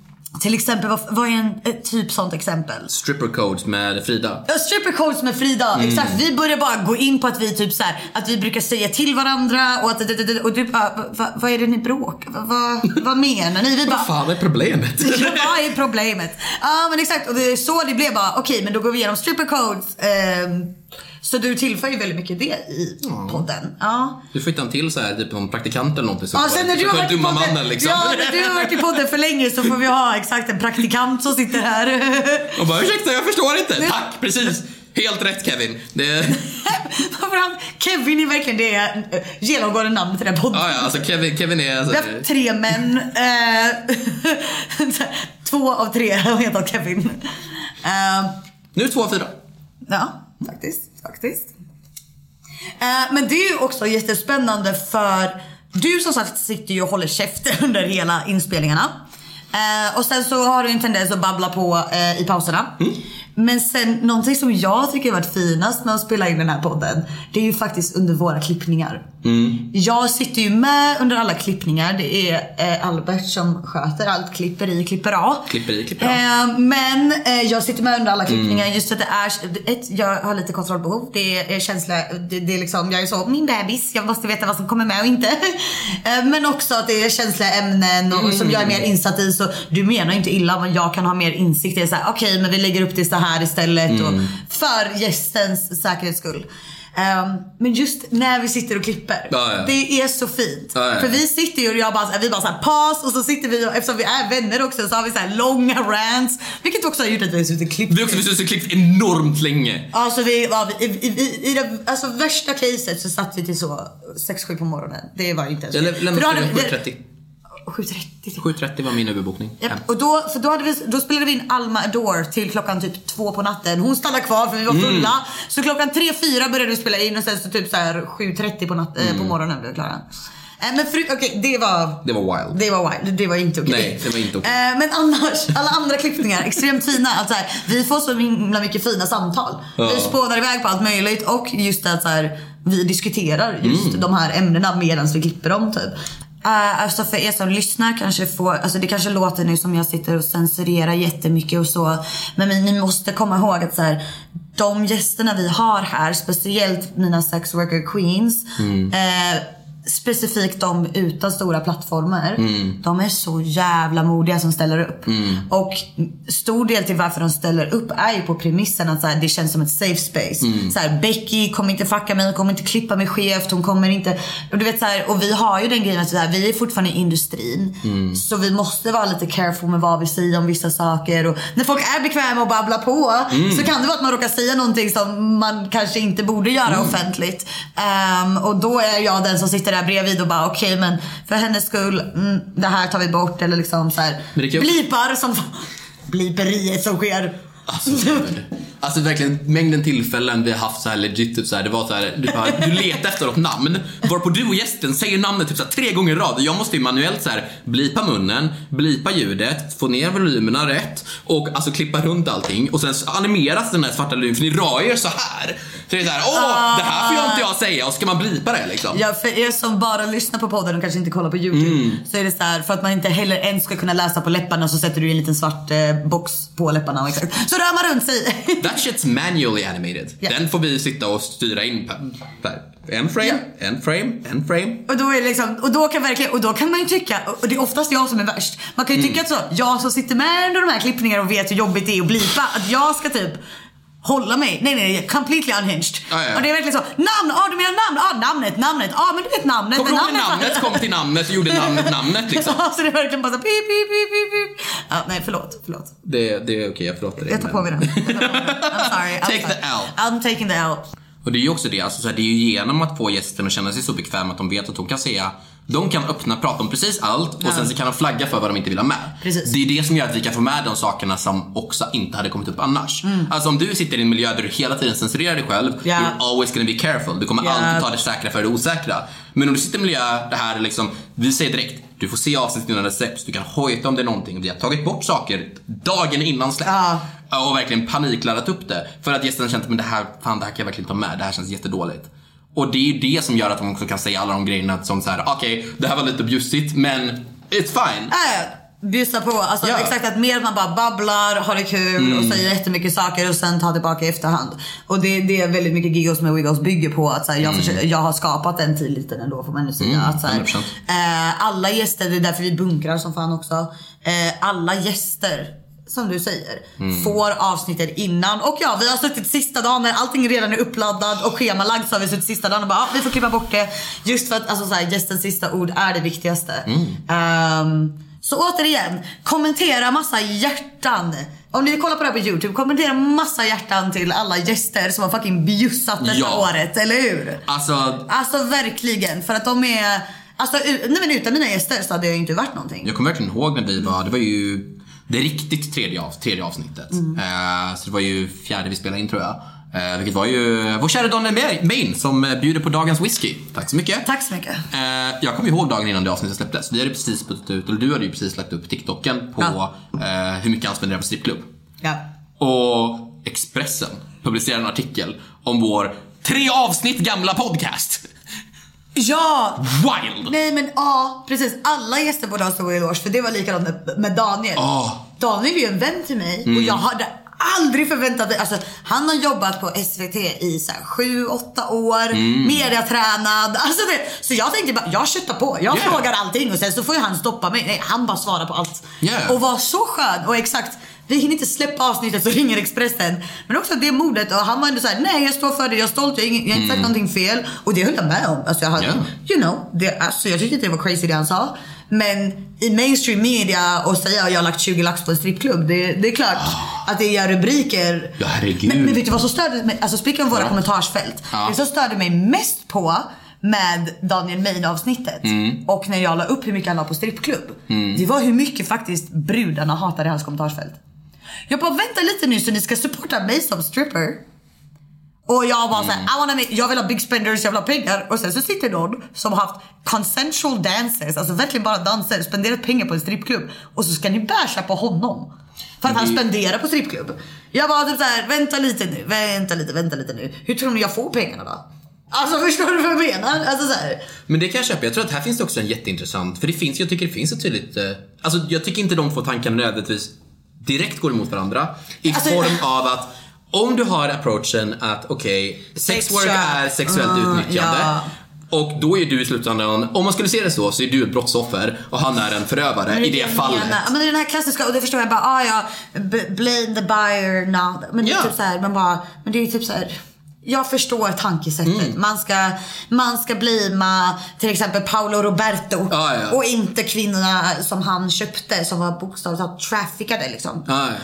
till exempel, vad, vad är en ett typ sånt exempel? Stripper codes med Frida. Ja, stripper codes med Frida, Mm. exakt. Vi börjar bara gå in på att vi typ så här, att vi brukar säga till varandra och att och du bara, "Va- va, vad är det ni bråkar? Va, vad- vad menar ni? Vi bara, Vad fan är problemet? Ja, vad är problemet? Ja men exakt och det är så det blev bara okej men då går vi igenom stripper codes. ehm, så du tillför ju väldigt mycket det i podden. Ja. Du får hitta en till så här, typ någon praktikant eller någonting. som Ja, sen när du har varit dumma podden, mannen liksom. ja, när du har varit i podden för länge så får vi ha exakt en praktikant som sitter här. Och bara ursäkta jag förstår inte. Tack, precis. Helt rätt Kevin. Det, Kevin är verkligen det eh, genomgående namnet i den podden. ja, ja, alltså Kevin, Kevin är... Alltså, Vi har haft tre män. Eh, två av tre har hetat Kevin. Eh, nu två av fyra. Ja, faktiskt. faktiskt. Eh, men det är ju också jättespännande för du som sagt sitter ju och håller käften under hela inspelningarna. Eh, och sen så har du en tendens att babbla på eh, i pauserna. Mm. Men sen någonting som jag tycker har varit finast med att spela in den här podden. Det är ju faktiskt under våra klippningar. Jag sitter ju med under alla klippningar. Det är eh, Albert som sköter allt. Klipper i, klipper av. Klipper i, klipper av. Eh, men eh, jag sitter med under alla klippningar just för att det är ett, jag har lite kontrollbehov. Det är känsla, det, det är liksom, jag är så, min bebis, jag måste veta vad som kommer med och inte. Eh, men också att det är känsliga ämnen och, som jag är mer insatt i. Så du menar inte illa men jag kan ha mer insikt. Det är såhär, okej men vi lägger upp det så här istället. Och, för gästens säkerhets skull. Ehm, men just när vi sitter och klipper. Ja, ja. Det är så fint. Ja, ja. För vi sitter ju och jag bara, så här- vi bara såhär paus och så sitter vi och eftersom vi är vänner också så har vi så här långa rants. Vilket också har gjort att vi har suttit och klippt. Vi har också precis klippt enormt länge. Alltså vi, ja, vi, i, i, i, det alltså värsta caset så satt vi till så 6-7 på morgonen. Det var inte ens Jag För lämnade då hade spelen vi- 7.30. 7.30. 7.30 var min överbokning. Hem. och då, för då, hade vi, då spelade vi in Alma Adore till klockan typ två på natten. Hon stannade kvar för vi var fulla. Så klockan 3-4 började vi spela in och sen så typ så här 7.30 på, natt, eh, på morgonen blev vi klara. Eh, men fru, okej det var... Det var wild. Det var wild, det var inte okej. Nej, det var inte okej. Eh, men annars, alla andra klippningar, extremt fina. Att så här, vi får så himla mycket fina samtal. Vi spånar iväg på allt möjligt och just att så här, vi diskuterar just Mm. de här ämnena medan vi klipper dem typ. Eh, alltså för er som lyssnar kanske får, alltså det kanske låter nu som jag sitter och censurerar jättemycket och så. Men ni- ni måste komma ihåg att så här, de gästerna vi har här, speciellt mina sex worker queens. Eh, specifikt de utan stora plattformar. De är så jävla modiga som ställer upp. Och stor del till varför de ställer upp är ju på premissen att så här, det känns som ett safe space. Så här, Becky kommer inte fucka mig, hon kommer inte klippa mig skevt, hon kommer inte... Och, du vet, så här, och vi har ju den grejen att så här, vi är fortfarande i industrin. Så vi måste vara lite careful med vad vi säger om vissa saker. Och när folk är bekväma och babblar på så kan det vara att man råkar säga någonting som man kanske inte borde göra offentligt. Ehm, och då är jag den som sitter där bredvid och bara okej men för hennes skull, mm, det här tar vi bort. Eller liksom så här, blipar som bliperiet som sker. Alltså. Alltså verkligen mängden tillfällen vi har haft så här legit typ så här, det var så här, du, bara, du letar efter något namn varpå du och gästen säger namnet typ så här, tre gånger i rad jag måste ju manuellt så här blipa munnen, blipa ljudet, få ner volymerna rätt och alltså klippa runt allting och sen animeras den här svarta luren för ni rör er så här. Så det är så här, åh det här får jag inte jag säga och ska man blipa det liksom? Ja, för er som bara lyssnar på podden och kanske inte kollar på YouTube Mm. så är det så här för att man inte heller ens ska kunna läsa på läpparna så sätter du en liten svart eh, box på läpparna. och Exakt. Så rör man runt sig. Shit's manually animated. Ja. Den får vi sitta och styra in per, per. En frame, en frame, en frame. Och då, är det liksom, och då kan verkligen, och då kan man ju tycka, och det är oftast jag som är värst. Man kan ju tycka att så, jag som sitter med under de här klippningarna och vet hur jobbigt det är att blipa, att jag ska typ hålla mig. Nej nej, nej completely unhinged. Ja, ja. Och det är verkligen så, namn, ja du menar namn, ja namnet, namnet, ja men du vet namnet. Kommer när namnet kom till namnet så gjorde namnet namnet liksom? Ja, så det är verkligen bara så pip, pip, pip, pip. Ja, nej förlåt, förlåt. Det, det är okej, jag förlåter dig. Jag tar på mig den. Jag tar på mig den. I'm sorry. I'm Take sorry. the L. I'm taking the L. Och det är ju också det, alltså, så här, det är ju genom att få gästen att känna sig så bekväm att de vet att de kan säga de kan öppna prata om precis allt och sen så kan de flagga för vad de inte vill ha med. Precis. Det är det som gör att vi kan få med de sakerna som också inte hade kommit upp annars. Alltså om du sitter i en miljö där du hela tiden censurerar dig själv, Ja. you're always gonna be careful. Du kommer Ja. alltid ta det säkra för det osäkra. Men om du sitter i en miljö det här är liksom, vi säger direkt, du får se avsnittet innan det släpps, du kan hojta om det är någonting. Vi har tagit bort saker dagen innan släpp. Ja. Och verkligen panikladdat upp det. För att gästen känt men det här, fan det här kan jag verkligen ta med, det här känns jättedåligt. Och det är ju det som gör att de också kan säga alla de grejerna som så här: okej, det här var lite bjussigt men it's fine. Äh, bjussa på. Alltså Ja. exakt att mer att man bara babblar, har det kul och säger jättemycket saker och sen tar tillbaka i efterhand. Och det, det är väldigt mycket Giggles med Wiggles bygger på att så här, jag, försöker, jag har skapat den tilliten ändå får man ju säga. att, så här, 100%. eh, alla gäster, det är därför vi bunkrar som fan också. Eh, alla gäster som du säger, får avsnittet innan. Och ja, vi har suttit sista dagen när allting redan är uppladdat och schemalagt så har vi suttit sista dagen och bara, ah, vi får klippa bort det. Just för att alltså, så här, gästens sista ord är det viktigaste. Ehm, så återigen, kommentera massa hjärtan. Om ni kollar på det här på YouTube, kommentera massa hjärtan till alla gäster som har fucking bjussat detta Ja. året, eller hur? Alltså, Alltså verkligen, för att de är... Alltså nej men utan mina gäster så hade jag ju inte varit någonting. jag kommer verkligen ihåg när vi var, det var ju det riktigt tredje, av, tredje avsnittet. Mm. Eh, så det var ju fjärde vi spelade in tror jag. Eh, vilket var ju vår kära Daniel Main som eh, bjuder på dagens whisky. Tack så mycket. Tack så mycket. Eh, jag kommer ihåg dagen innan det avsnittet släpptes. Vi hade precis puttat ut, eller du hade ju precis lagt upp TikToken på Ja. hur mycket han spenderar på strippklubb. Ja. Och Expressen publicerade en artikel om vår tre avsnitt gamla podcast. Ja! Wild! Nej men ja, precis. Alla gäster borde ha stor eloge för det var likadant med, med Daniel. Ja. Daniel är ju en vän till mig och jag hade aldrig förväntat mig, alltså han har jobbat på SVT i så här, sju, åtta år, mediatränad. Alltså det, så jag tänkte bara, jag köttar på. Jag Yeah. frågar allting och sen så får ju han stoppa mig. Nej, han bara svarar på allt. Yeah. Och var så skön och exakt. Vi hinner inte släppa avsnittet så ringer Expressen. Men också det modet och han var ändå såhär, nej jag står för det, jag är stolt, jag har, ingen, jag har inte sagt någonting fel. Och det höll jag med om. Alltså jag hade, Yeah. you know, det, alltså jag tyckte inte det var crazy det han sa. Men i mainstream media och säga att jag har lagt 20 lax på en strippklubb, det, det är klart att det gör rubriker. Ja. Men, men vet du vad som störde mig? Alltså speaking om våra Ja. kommentarsfält. Ja. Det som störde mig mest på med Daniel Main avsnittet Mm. och när jag la upp hur mycket han la på strippklubb. Det var hur mycket faktiskt brudarna hatade hans kommentarsfält. Jag bara vänta lite nu så ni ska supporta mig som stripper. Och jag bara såhär, I wanna make, jag vill ha big spenders, jag vill ha pengar. Och sen så sitter någon som har haft consensual dances, alltså verkligen bara danser, spenderat pengar på en strippklubb. Och så ska ni basha på honom. För att han spenderar på strippklubb. Jag bara typ såhär, vänta lite nu, vänta lite, vänta lite nu. Hur tror ni jag får pengarna då? Alltså förstår du vad jag menar? Alltså så här. Men det kan jag köpa. Jag tror att här finns det också en jätteintressant, för det finns, jag tycker det finns ett tydligt, eh, alltså jag tycker inte de två tankarna nödvändigtvis direkt går emot varandra. I Alltså- form av att om du har approachen att okej, sexwork Sex är sexuellt Mm, utnyttjande. ja. Och då är du i slutändan, om man skulle se det så, så är du ett brottsoffer och han är en förövare i det fallet. menar. Men det är den här klassiska, och det förstår jag bara, ah, ja, blame the buyer not. Men det är Ja. typ så här, man bara, men det är typ så här. Jag förstår tankesättet. Mm. Man, ska, man ska blamea till exempel Paolo Roberto Ja, ja. och inte kvinnorna som han köpte som var bokstavligt talat traffickade liksom. Ja, ja.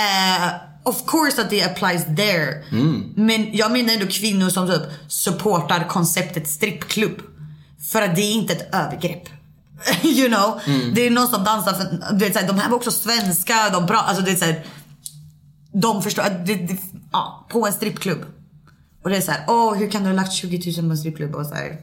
Eh, of course att det applies there. Mm. Men jag menar ändå kvinnor som typ supportar konceptet strippklubb. För att det är inte ett övergrepp. you know? Mm. Det är någon som dansar för, du vet, såhär, de här var också svenska, de bra, alltså det är såhär, De förstår, det, det, ja, på en strippklubb. Och det är såhär, åh hur kan du ha lagt 20 000 på en strippklubb? Och så här,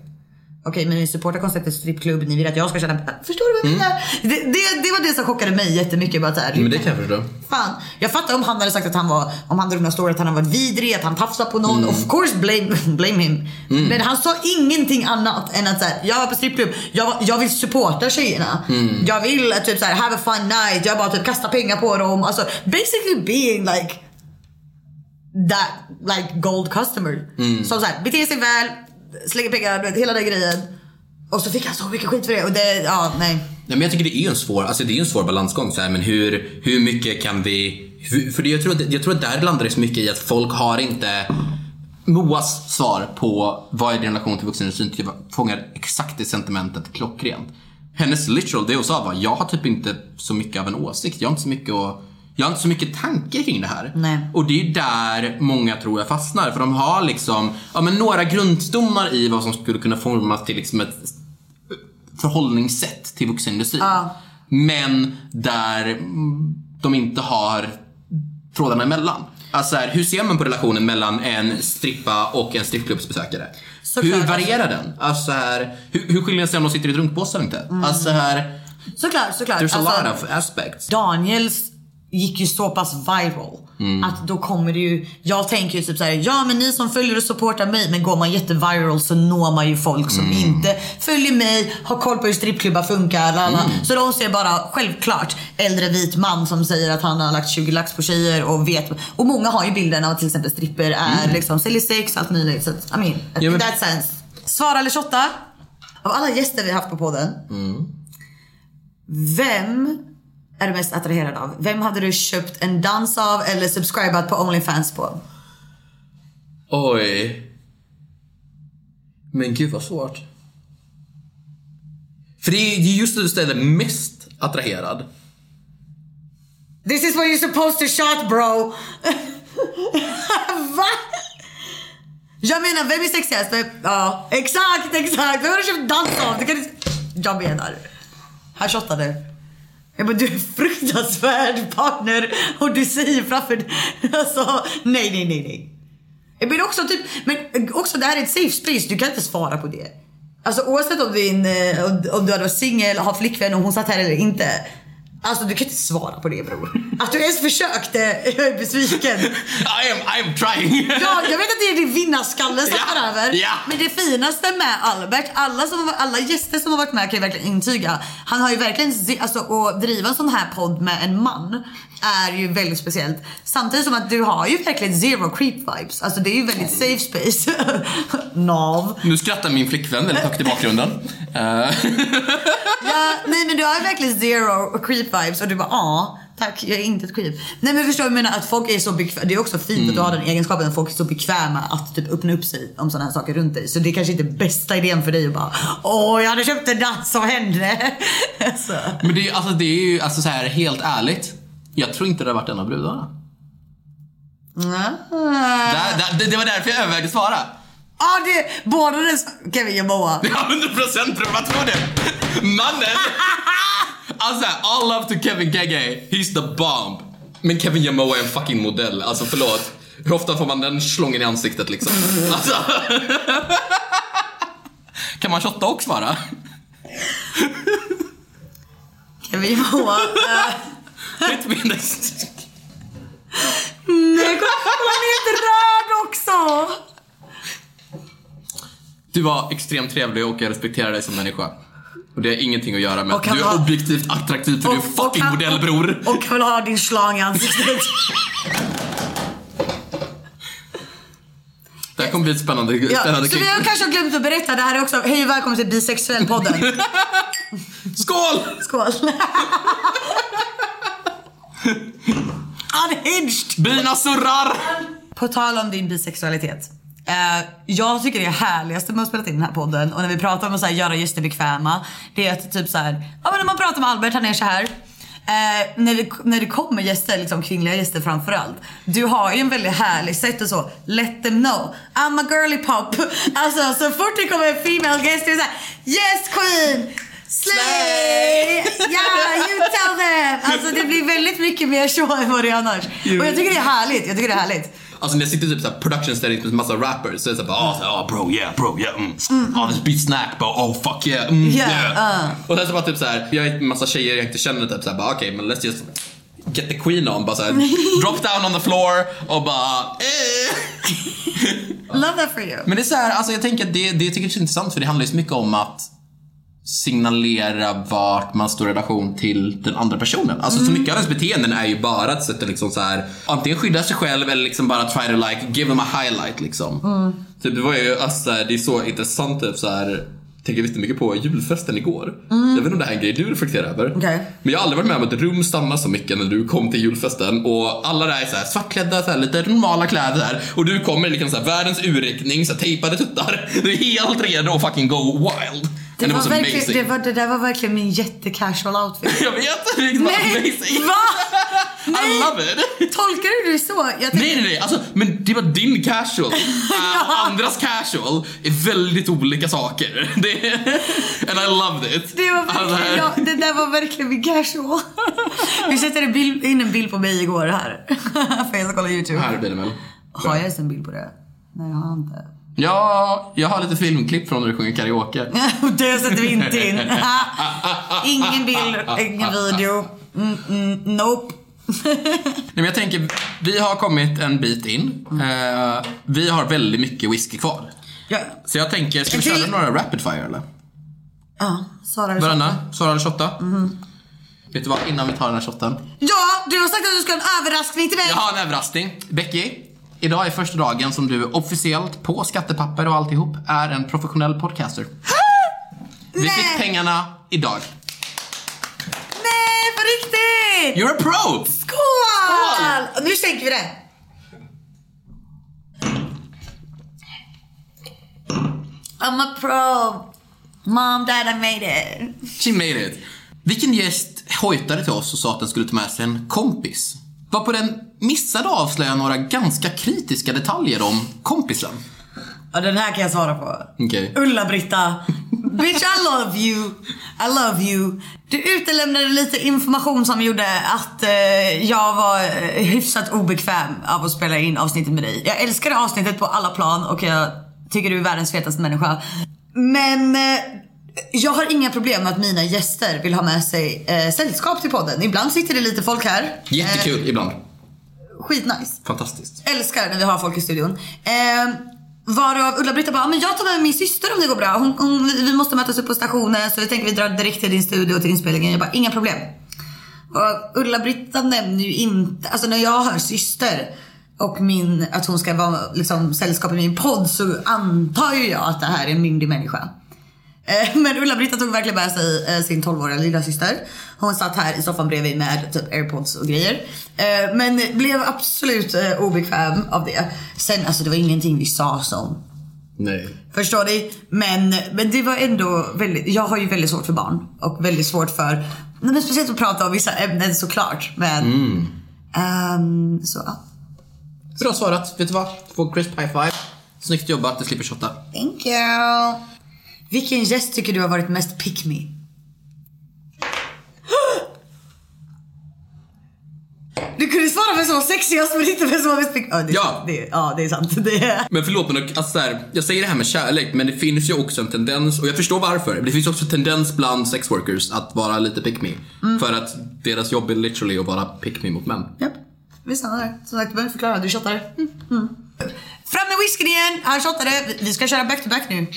Okej men ni supportar konceptet strippklubb, ni vill att jag ska pengar. Förstår du vad jag menar? Det, det, det var det som chockade mig jättemycket. Bara så här, Mm. Men det kan jag förstå. Fan, jag fattar om han hade sagt att han var, om han drog några story att han varit vidrig, att han tafsade på någon. Of course blame, blame him. Men han sa ingenting annat än att så här, jag var på strippklubb, jag, jag vill supporta tjejerna. Jag vill att typ så här, have a fun night, jag bara typ kasta pengar på dem. Alltså basically being like that like gold customer. Som såhär, beter sig väl, slänger pengar, vet, hela den grejen. Och så fick han så mycket skit för det och det, ja nej. Nej, men jag tycker det är en svår, alltså det är en svår balansgång så här, men hur, hur mycket kan vi... Hur, för jag, tror att, jag tror att där landar det så mycket i att folk har inte... Moas svar på vad är din relation till vuxenindustrin jag fångar exakt det sentimentet klockrent. Hennes literal, det hon sa var jag har typ inte så mycket av en åsikt. Jag har inte så mycket att, jag har inte så mycket tanke kring det här. Nej. Och det är där många tror jag fastnar. För de har liksom, ja men några grundstommar i vad som skulle kunna formas till liksom ett förhållningssätt till vuxenindustrin. Ja. Men där mm, de inte har trådarna emellan. Alltså här, hur ser man på relationen mellan en strippa och en strippklubbsbesökare? Såklart, hur varierar den? Alltså här, hur, hur skiljer sig om de sitter i ett runkbås eller inte? Alltså här, Såklart, såklart. there's a Alltså- lot of aspects. Daniels gick ju så pass viral att då kommer det ju, jag tänker ju typ såhär, ja men ni som följer och supportar mig, men går man jätteviral så når man ju folk som inte följer mig, har koll på hur strippklubbar funkar, lala. Så de ser bara självklart äldre vit man som säger att han har lagt 20 lax på tjejer och vet, och många har ju bilden av att till exempel stripper är liksom säljer sex, allt möjligt. Så att, I mean, Ja, in men- that sense. Svara eller shotta? Av alla gäster vi haft på podden, vem är du mest attraherad av? Vem hade du köpt en dans av eller subscribat på Onlyfans på? Oj. Men gud vad svårt. För det är just det du ställer mest attraherad. This is what you're supposed to shot bro! Va? Jag menar, vem är sexigast? Ja, exakt, exakt! Vem har du köpt dans av? Det kan du... Jag menar. Han shotade. Jag bara, du är en fruktansvärd partner och du säger framför... Alltså, nej, nej, nej, nej. Men också typ, men också det här är ett safe space, du kan inte svara på det. Alltså oavsett om, din, eh, om du hade varit singel, har flickvän och hon satt här eller inte. Alltså du kan inte svara på det bror. Att du ens försökte, jag är besviken. I am, I am trying. Ja, jag vet att det är din vinnarskalle som tar över. ja. Men det finaste med Albert, alla, som, alla gäster som har varit med kan ju verkligen intyga. Han har ju verkligen, alltså att driva en sån här podd med en man är ju väldigt speciellt. Samtidigt som att du har ju verkligen zero creep vibes. Alltså det är ju väldigt safe space. Nav. Nu skrattar min flickvän väldigt högt i bakgrunden. Ja, nej men du har ju verkligen zero creep vibes och du bara ja tack jag är inte ett creep. Nej men förstår du jag menar att folk är så bekväma. Det är också fint att du har den egenskapen att folk är så bekväma att typ öppna upp sig om sådana här saker runt dig. Så det är kanske inte är bästa idén för dig att bara åh jag hade köpt en dans som hände. alltså. men det, är- alltså, det är ju alltså, så här, helt ärligt. Jag tror inte det har varit en av brudarna. Där, där, det, var därför jag övervägde svara. Ja det, båda dess Kevin Moa. Ja, 100 procent vad tror du? Mannen! Alltså, all love to Kevin Gege, he's the bomb. Men Kevin Jamoa är en fucking modell, alltså förlåt. Hur ofta får man den slången i ansiktet liksom? Alltså. Kan man shotta och svara? Kevin och Moa. eh, Hit me next. Nej han är helt röd också. Du var extremt trevlig och jag respekterar dig som människa. Och det har ingenting att göra med Och att du är var- objektivt attraktiv för du är Och- och fucking han- modell bror. Och, och kan ha din slang i ansiktet. Det här kommer bli ett spännande, Ja, spännande så vi har kanske glömt att berätta, det här är också, hej och välkommen till Bisexuell-podden. Skål! Skål! Unhinged! Bina surrar! På tal om din bisexualitet. Eh, jag tycker det härligaste med att spela in den här podden och när vi pratar om att så här, göra gäster bekväma. Det är att typ så här, ja men när man pratar med Albert, han är så här. Eh, när, det, när det kommer gäster, liksom kvinnliga gäster framförallt. Du har ju en väldigt härlig sätt och så. Let them know. I'm a girly pop. Alltså så fort det kommer en female guest, det är såhär Yes queen! Slay! Yeah, you tell them! Alltså det blir väldigt mycket mer så än vad det är annars. Och jag tycker det är härligt. Jag tycker det är härligt. Alltså när jag sitter typ såhär production setting med massa rappers så är det såhär bara oh, oh bro yeah bro yeah mm. Oh this beat snack bro oh fuck yeah mm, Yeah, yeah. uh. Och sen så bara typ såhär, jag är en massa tjejer jag inte känner typ såhär bara okej men let's just get the queen on bara såhär drop down on the floor och bara eh. Love that for you. Men det är såhär, alltså jag tänker att det, det tycker jag är intressant för det handlar ju så mycket om att signalera vart man står i relation till den andra personen. Alltså så mycket av ens beteenden är ju bara ett sätt att liksom så här, antingen skydda sig själv eller liksom bara try to like give them a highlight liksom. Typ det var ju, alltså det är så intressant typ så här tänker lite mycket på julfesten igår. Jag vet inte om det här är en grej du reflekterar över. Okej. Men jag har aldrig varit med om att ett rum stannar så mycket när du kom till julfesten och alla där är så här svartklädda, så här, lite normala kläder där och du kommer liksom så här, världens urriktning, så här, tejpade tuttar. Du är helt redo att fucking go wild. Det, var verkligen, det, var, det där var verkligen min jättecasual outfit. Jag vet, det var amazing. Va? I Nej. love it. Tolkar du det så? Jag tänkte, Nej nej nej, alltså, men det var din casual. Uh, andras casual är väldigt olika saker. Det, and I loved it. Det, var Alltså, verkligen, ja, det där var verkligen min casual. Vi sätter bild, in en bild på mig igår här. För jag ska kolla YouTube. Här det väl. Har jag ens en bild på det? Nej jag har inte. Ja, jag har lite filmklipp från när du sjunger karaoke. det sätter vi inte in. ingen bild, ingen video. Mm, mm, nope. Nej, men jag tänker, vi har kommit en bit in. Eh, vi har väldigt mycket whisky kvar. ja, Så jag tänker, ska vi En till. köra några rapid fire eller? ja, Sara eller Varannan? Sara eller shotta? Vet du vad, innan vi tar den här shotten. Ja, du har sagt att du ska ha en överraskning till mig. Jag har en överraskning. Becky, idag är första dagen som du officiellt, på skattepapper och alltihop, är en professionell podcaster. Vi Nej. fick pengarna idag. Nej, på riktigt! You're a pro! Skål! Nu sänker vi den. I'm a pro. Mom, dad, I made it. She made it. Vilken gäst hojtade till oss och sa att den skulle ta med sig en kompis? Var på den missade att avslöja några ganska kritiska detaljer om kompisen. Ja, den här kan jag svara på. Okej. Ulla-Britta. Bitch I love you. I love you. Du utelämnade lite information som gjorde att eh, jag var eh, hyfsat obekväm av att spela in avsnittet med dig. Jag älskade avsnittet på alla plan och jag tycker du är världens fetaste människa. Men eh, jag har inga problem med att mina gäster vill ha med sig eh, sällskap till podden. Ibland sitter det lite folk här. Jättekul ibland. Eh, skitnice. Fantastiskt. Älskar när vi har folk i studion. Eh, varav Ulla-Britta bara, men jag tar med min syster om det går bra. Hon, hon, vi måste mötas upp på stationen så vi tänker vi drar direkt till din studio till inspelningen. Jag bara, inga problem. Och Ulla-Britta nämner ju inte, alltså när jag hör syster och min, att hon ska vara liksom, sällskap i min podd så antar ju jag att det här är en myndig människa. Eh, Men Ulla-Britta tog verkligen med sig eh, sin 12-åriga lilla syster. Hon satt här i soffan bredvid med typ airpods och grejer. Eh, Men blev absolut obekväm av det. Sen alltså det var ingenting vi sa som Nej. Förstår ni? Men, men det var ändå väldigt, jag har ju väldigt svårt för barn och väldigt svårt för, men speciellt att prata om vissa ämnen såklart. Men, ehm, så ja. Bra svarat. Vet du vad? Du får crisp high five. Snyggt jobbat, du slipper shotta. Thank you. Vilken gäst tycker du har varit mest pick me? Du kunde svara vem som var sexigast men inte vem som var mest pick ja, det, är Ja. det, ja, det är sant. Det är... Men förlåt men alltså, så här, jag säger det här med kärlek men det finns ju också en tendens och jag förstår varför. Men det finns också en tendens bland sexworkers att vara lite pick me. För att deras jobb är literally att vara pick me mot män. Japp, vi stannar där. Som sagt, du behöver förklara. Du shottade. Mm. Mm. Fram med whiskyn igen! Han shottade. Vi- Vi ska köra back to back nu.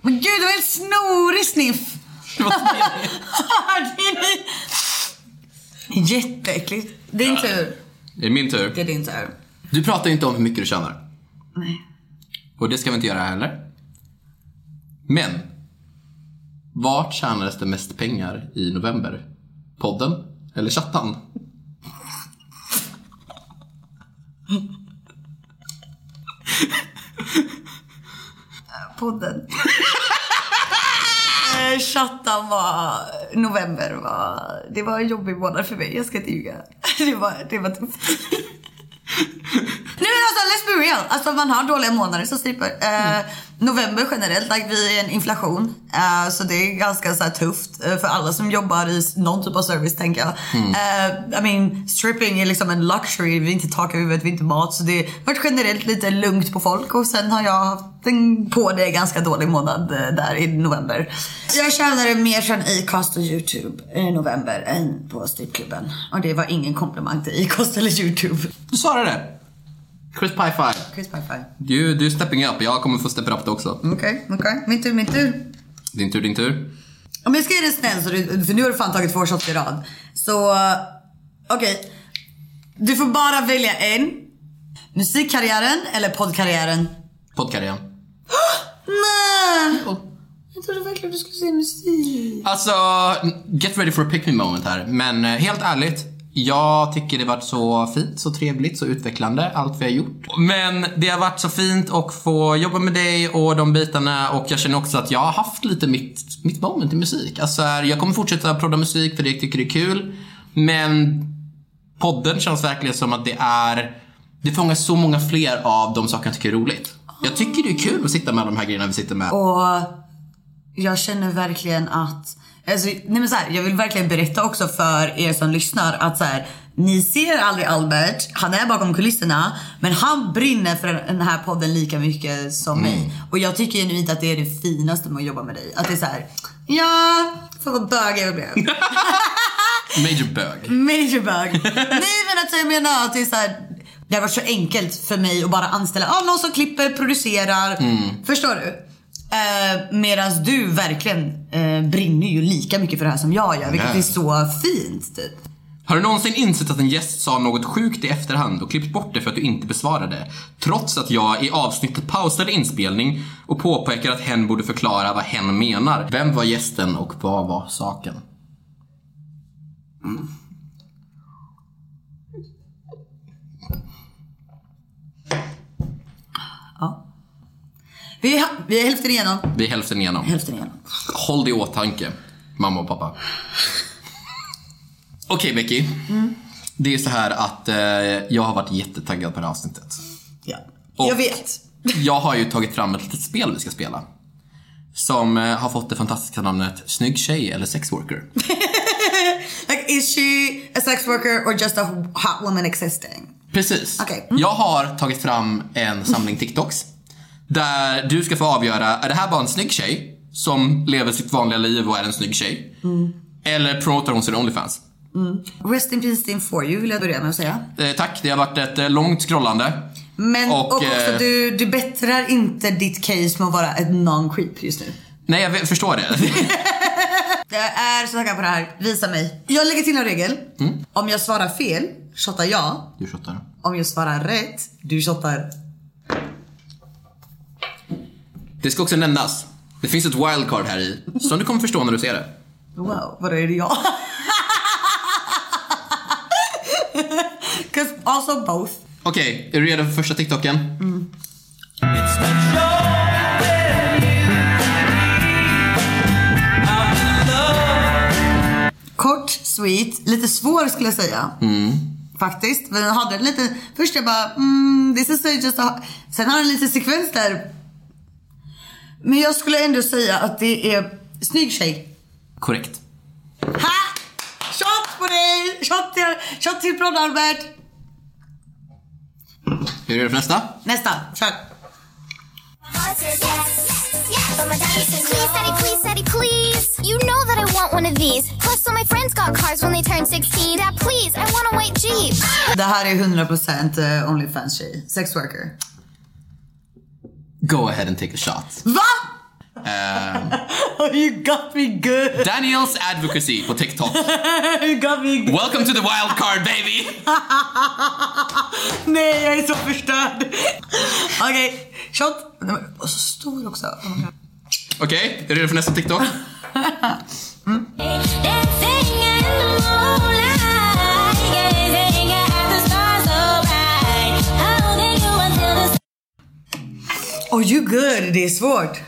Men gud, det var en snorig sniff. Jätteäckligt. Din tur. Det är min tur. Det är din tur. Du pratar ju inte om hur mycket du tjänar. Nej. Och det ska vi inte göra heller. Men. Vart tjänades det mest pengar i november? Podden? Eller chattan? Podden. Eh, Chattan var, november var, det var en jobbig månad för mig, jag ska inte ljuga. Det var, det var tufft. Nej men alltså let's be real, alltså man har dåliga månader som stripper. Eh, mm november generellt, like, vi är en inflation. Eh, så det är ganska så här, tufft eh, för alla som jobbar i någon typ av service tänker jag. Eh, I mean, stripping är liksom en luxury, vi är inte tak över huvudet, vi är inte mat. Så det har varit generellt lite lugnt på folk och sen har jag haft en på det ganska dålig månad där i november. Jag tjänade mer från Acast och YouTube i november än på strippklubben. Och det var ingen komplimang till Acast eller YouTube. Du svarade. Chris Pie Five. Chris Pie Five. Du, du är stepping up. Jag kommer få steppa upp det också. Okej, okej. Min tur, min tur. Din tur, din tur. Om jag ska ge dig snäll, så du, för nu har du fan tagit två shots i rad. Så, okej. Du får bara välja en. Musikkarriären eller poddkarriären? Poddkarriären. Nej! Jag trodde verkligen du skulle säga musik. Alltså, get ready for a pick me moment här. Men eh, helt ärligt, jag tycker det varit så fint, så trevligt, så utvecklande, allt vi har gjort. Men det har varit så fint att få jobba med dig och de bitarna och jag känner också att jag har haft lite mitt, mitt moment i musik. Alltså, här, jag kommer fortsätta prodda musik för det jag tycker det är kul. Men podden känns verkligen som att det är, det fångar så många fler av de saker jag tycker är roligt. Jag tycker det är kul att sitta med de här grejerna vi sitter med. Och jag känner verkligen att, alltså, nej men så här, jag vill verkligen berätta också för er som lyssnar att så här, ni ser aldrig Albert, han är bakom kulisserna, men han brinner för den här podden lika mycket som mig. Och jag tycker genuint att det är det finaste med att jobba med dig. Att det är så här, ja, för vad bög jag blev. Major bög. Major bög. Nej men att jag menar att det är så här, det har varit så enkelt för mig att bara anställa ah, någon som klipper, producerar. Förstår du? Eh, Medan du verkligen eh, brinner ju lika mycket för det här som jag gör. Vilket Ja. är så fint typ. Har du någonsin insett att en gäst sa något sjukt i efterhand och klippt bort det för att du inte besvarade? Trots att jag i avsnittet pausade inspelning och påpekar att hen borde förklara vad hen menar. Vem var gästen och vad var saken? Vi är, vi är hälften igenom. Vi är hälften igenom. Hälften igenom. Håll det i åtanke, mamma och pappa. Okej Becky. Det är så här att eh, jag har varit jättetaggad på det här avsnittet. Ja. Och- Jag vet. Jag har ju tagit fram ett litet spel vi ska spela. Som eh, har fått det fantastiska namnet Snygg tjej eller sexworker. Like is she a sex worker or just a hot woman existing? Precis. Okej. Mm. Jag har tagit fram en samling TikToks. Där du ska få avgöra, är det här bara en snygg tjej som lever sitt vanliga liv och är en snygg tjej? Mm. Eller promotar hon sin Onlyfans? Rest in peace din for you vill jag börja med att säga. Eh, tack, det har varit ett eh, långt scrollande. Men Och, och, också eh, du, du bättrar inte ditt case med att vara ett non-creep just nu. Nej, jag förstår det. Jag är så taggad på det här. Visa mig. Jag lägger till en regel. Mm. Om jag svarar fel, shottar jag. Du shottar. Om jag svarar rätt, du shottar. Det ska också nämnas. Det finns ett wildcard här i, som du kommer förstå när du ser det. Wow, vadå är det jag? 'Cause also both. Okej, är du redo för första TikToken? Kort, sweet, lite svår skulle jag säga. Faktiskt. Men jag hade en lite, först jag bara, mm, this is just a, sen har den lite sekvens där. Men jag skulle ändå säga att det är snygg tjej. Korrekt. Ha! Shot på dig! Shot till, shot till Albert. Är du redo för nästa? Nästa, kör. Please, daddy, please, daddy, please. You know that I want one of these. Plus, all my friends got cars when they turned 16. Dad, please, I want a white Jeep. Det här är 100% eh, Onlyfans tjej. Sex worker. Go ahead and take a shot. Va? Ehm, Oh, you got me good. Daniels advocacy på TikTok. You got me good. Welcome to the wildcard baby! Nej, jag är så förstörd. Okej, shot. Nej, men, Och så stor också. Oh. Okej, är du redo för nästa TikTok? Dancing Oh, you good. Det är svårt.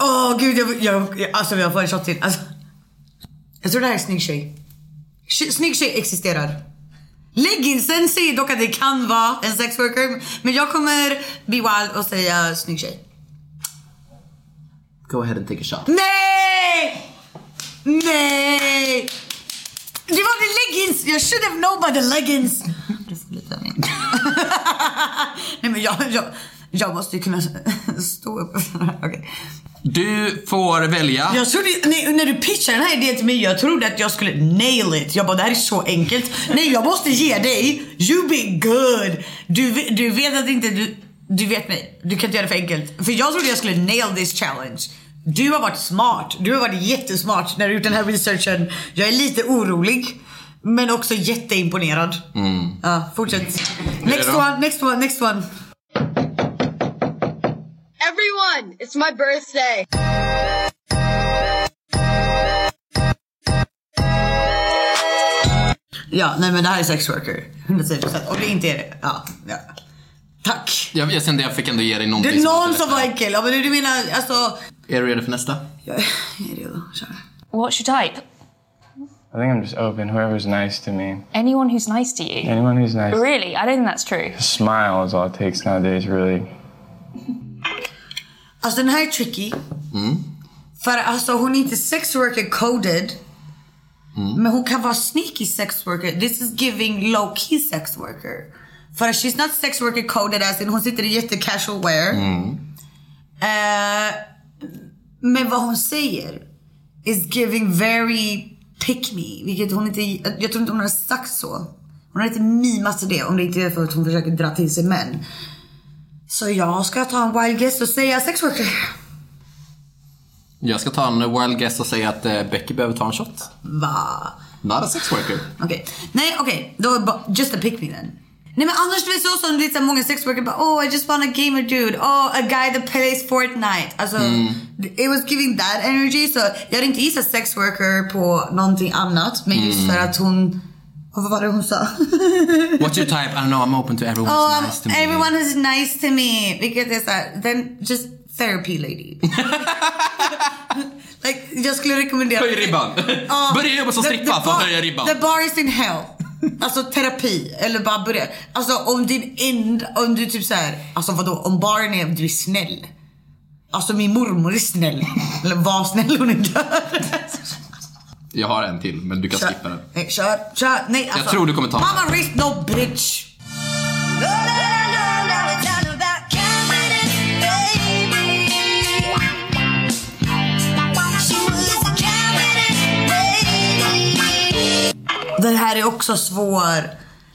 Åh oh, gud, jag, jag, alltså jag får en shot till. Alltså, jag tror det här är snygg tjej. Snygg tjej existerar. Legginsen säger dock att det kan vara en sex worker. Men jag kommer be wild och säga snygg tjej. Go ahead and take a shot. Nej! Nej! Det var the leggings! Jag should have known by the leggings. Du får lite av min. Nej men jag, jag, jag måste ju kunna stå upp. Okej. Du får välja. Jag trodde, nej, när du pitchade den här idén till mig, jag trodde att jag skulle nail it. Jag bara, det här är så enkelt. Nej, jag måste ge dig. You be good. Du, du vet att inte du, du vet mig. Du kan inte göra det för enkelt. För jag trodde jag skulle nail this challenge. Du har varit smart. Du har varit jättesmart när du gjort den här researchen. Jag är lite orolig. Men också jätteimponerad. Ja, fortsätt. Next one, next one, next one. Everyone, it's my birthday. Ja, nej men det här är sex worker. 110%. Om det inte är det, ja. ja. Tack. Jag, jag kände jag fick ändå ge dig Det någonting är någon låter som var lättare. enkel. Ja, men du menar alltså... Är du redo för nästa? Jag är redo. Kör. What's your type? I think I'm just open. Whoever's nice to me. Anyone who's nice to you. Anyone who's nice. Really? I don't think that's true. A smile is all it takes nowadays, really. Alltså den här är tricky. För alltså hon är inte sex worker coded. Men hon kan vara sneaky sex worker. This is giving low key sex worker. För she's not sex worker coded as in hon sitter i jätte casual wear. Eh, men vad hon säger is giving very pick me. Vilket hon inte, jag tror inte hon har sagt så. Hon har inte mimat det om det inte är för att hon försöker dra till sig män. Så jag ska ta en wild guess och säga sex worker. Jag ska ta en wild guess och säga att eh, Becky behöver ta en shot. Va? Not a sex worker. Okej. Nej okej, då är bara just a pick me then. Nej men annars det är så som lite många sex worker bara oh I just want a gamer dude, oh a guy that plays Fortnite. Alltså it was giving that energy så jag hade inte gissat sex worker på någonting annat men just för att hon, vad var det hon sa? What's your type? I don't know, I'm open to everyone oh, nice to me. everyone is nice to me. Vilket är såhär, then just therapy lady. like, jag skulle rekommendera Höj ribban. Ja, Börja jobba som strippa för att höja ribban. The bar is in hell. Alltså terapi eller bara börja. Alltså om din enda, om du typ såhär, alltså vadå om barn är du är snäll. Alltså min mormor är snäll. Eller var snäll hon är död. Jag har en till, men du kan skippa den. Nej, kör, kör. Nej alltså. tror du kommer ta den. Mama raised no bitch. Den här är också svår.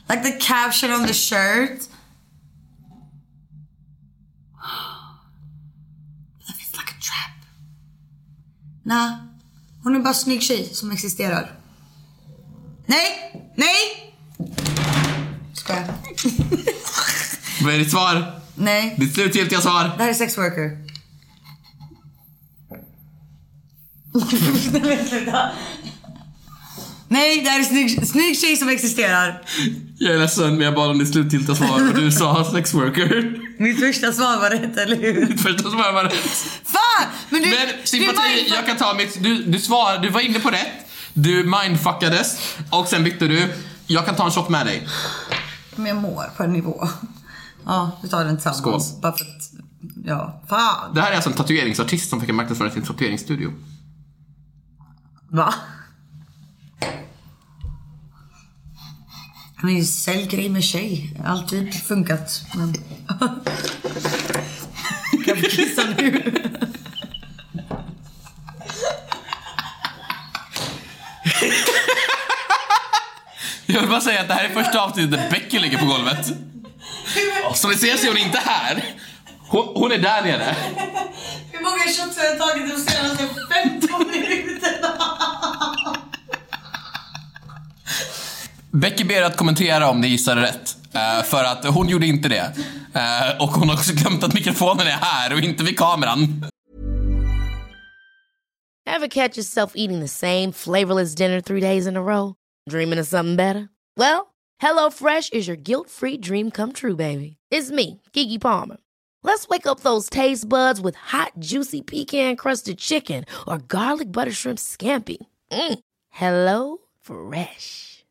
Like the caption on the shirt. That is like a trap. Nej, hon är bara en snygg tjej som existerar. Nej, nej! Skojar. Vad är ditt svar? Nej, Ditt slutgiltiga svar? det här är sex worker. Nej, sluta. Nej, det här är snygg, snygg tjej som existerar. Jag är ledsen, men jag bad om ditt slutgiltiga svar och du sa sex worker. Mitt första svar var rätt, eller hur? Ditt första svar var rätt. Fan! Men du... Men sympati, jag kan ta mitt... Du, du svar, du var inne på rätt. Du mindfuckades och sen bytte du. Jag kan ta en shot med dig. Men jag mår på en nivå. Ja, vi tar den tillsammans. Skål. Bara för att... Ja, fan. Det här är alltså en tatueringsartist som fick en marknadsföring till en tatueringsstudio. Va? Men sälj grej med tjej. Alltid funkat. Men... kan vi kissa nu? Jag vill bara säga att det här är första avsnittet där Becky ligger på golvet. Som ni ser så är hon inte här. Hon, hon är där nere. Hur många shots har jag tagit de senaste 15 minuterna? Becky ber att kommentera om ni gissade rätt. Uh, för att hon gjorde inte det. Uh, och hon har också glömt att mikrofonen är här och inte vid kameran. Ever catch yourself eating the same flavorless dinner three days in a row? Dreaming of something better? Well, Hello Fresh is your guilt-free dream come true, baby. It's me, Gigi Palmer. Let's wake up those taste buds with hot, juicy pecan-crusted chicken or garlic butter shrimp scampi. Mm. Hello Fresh.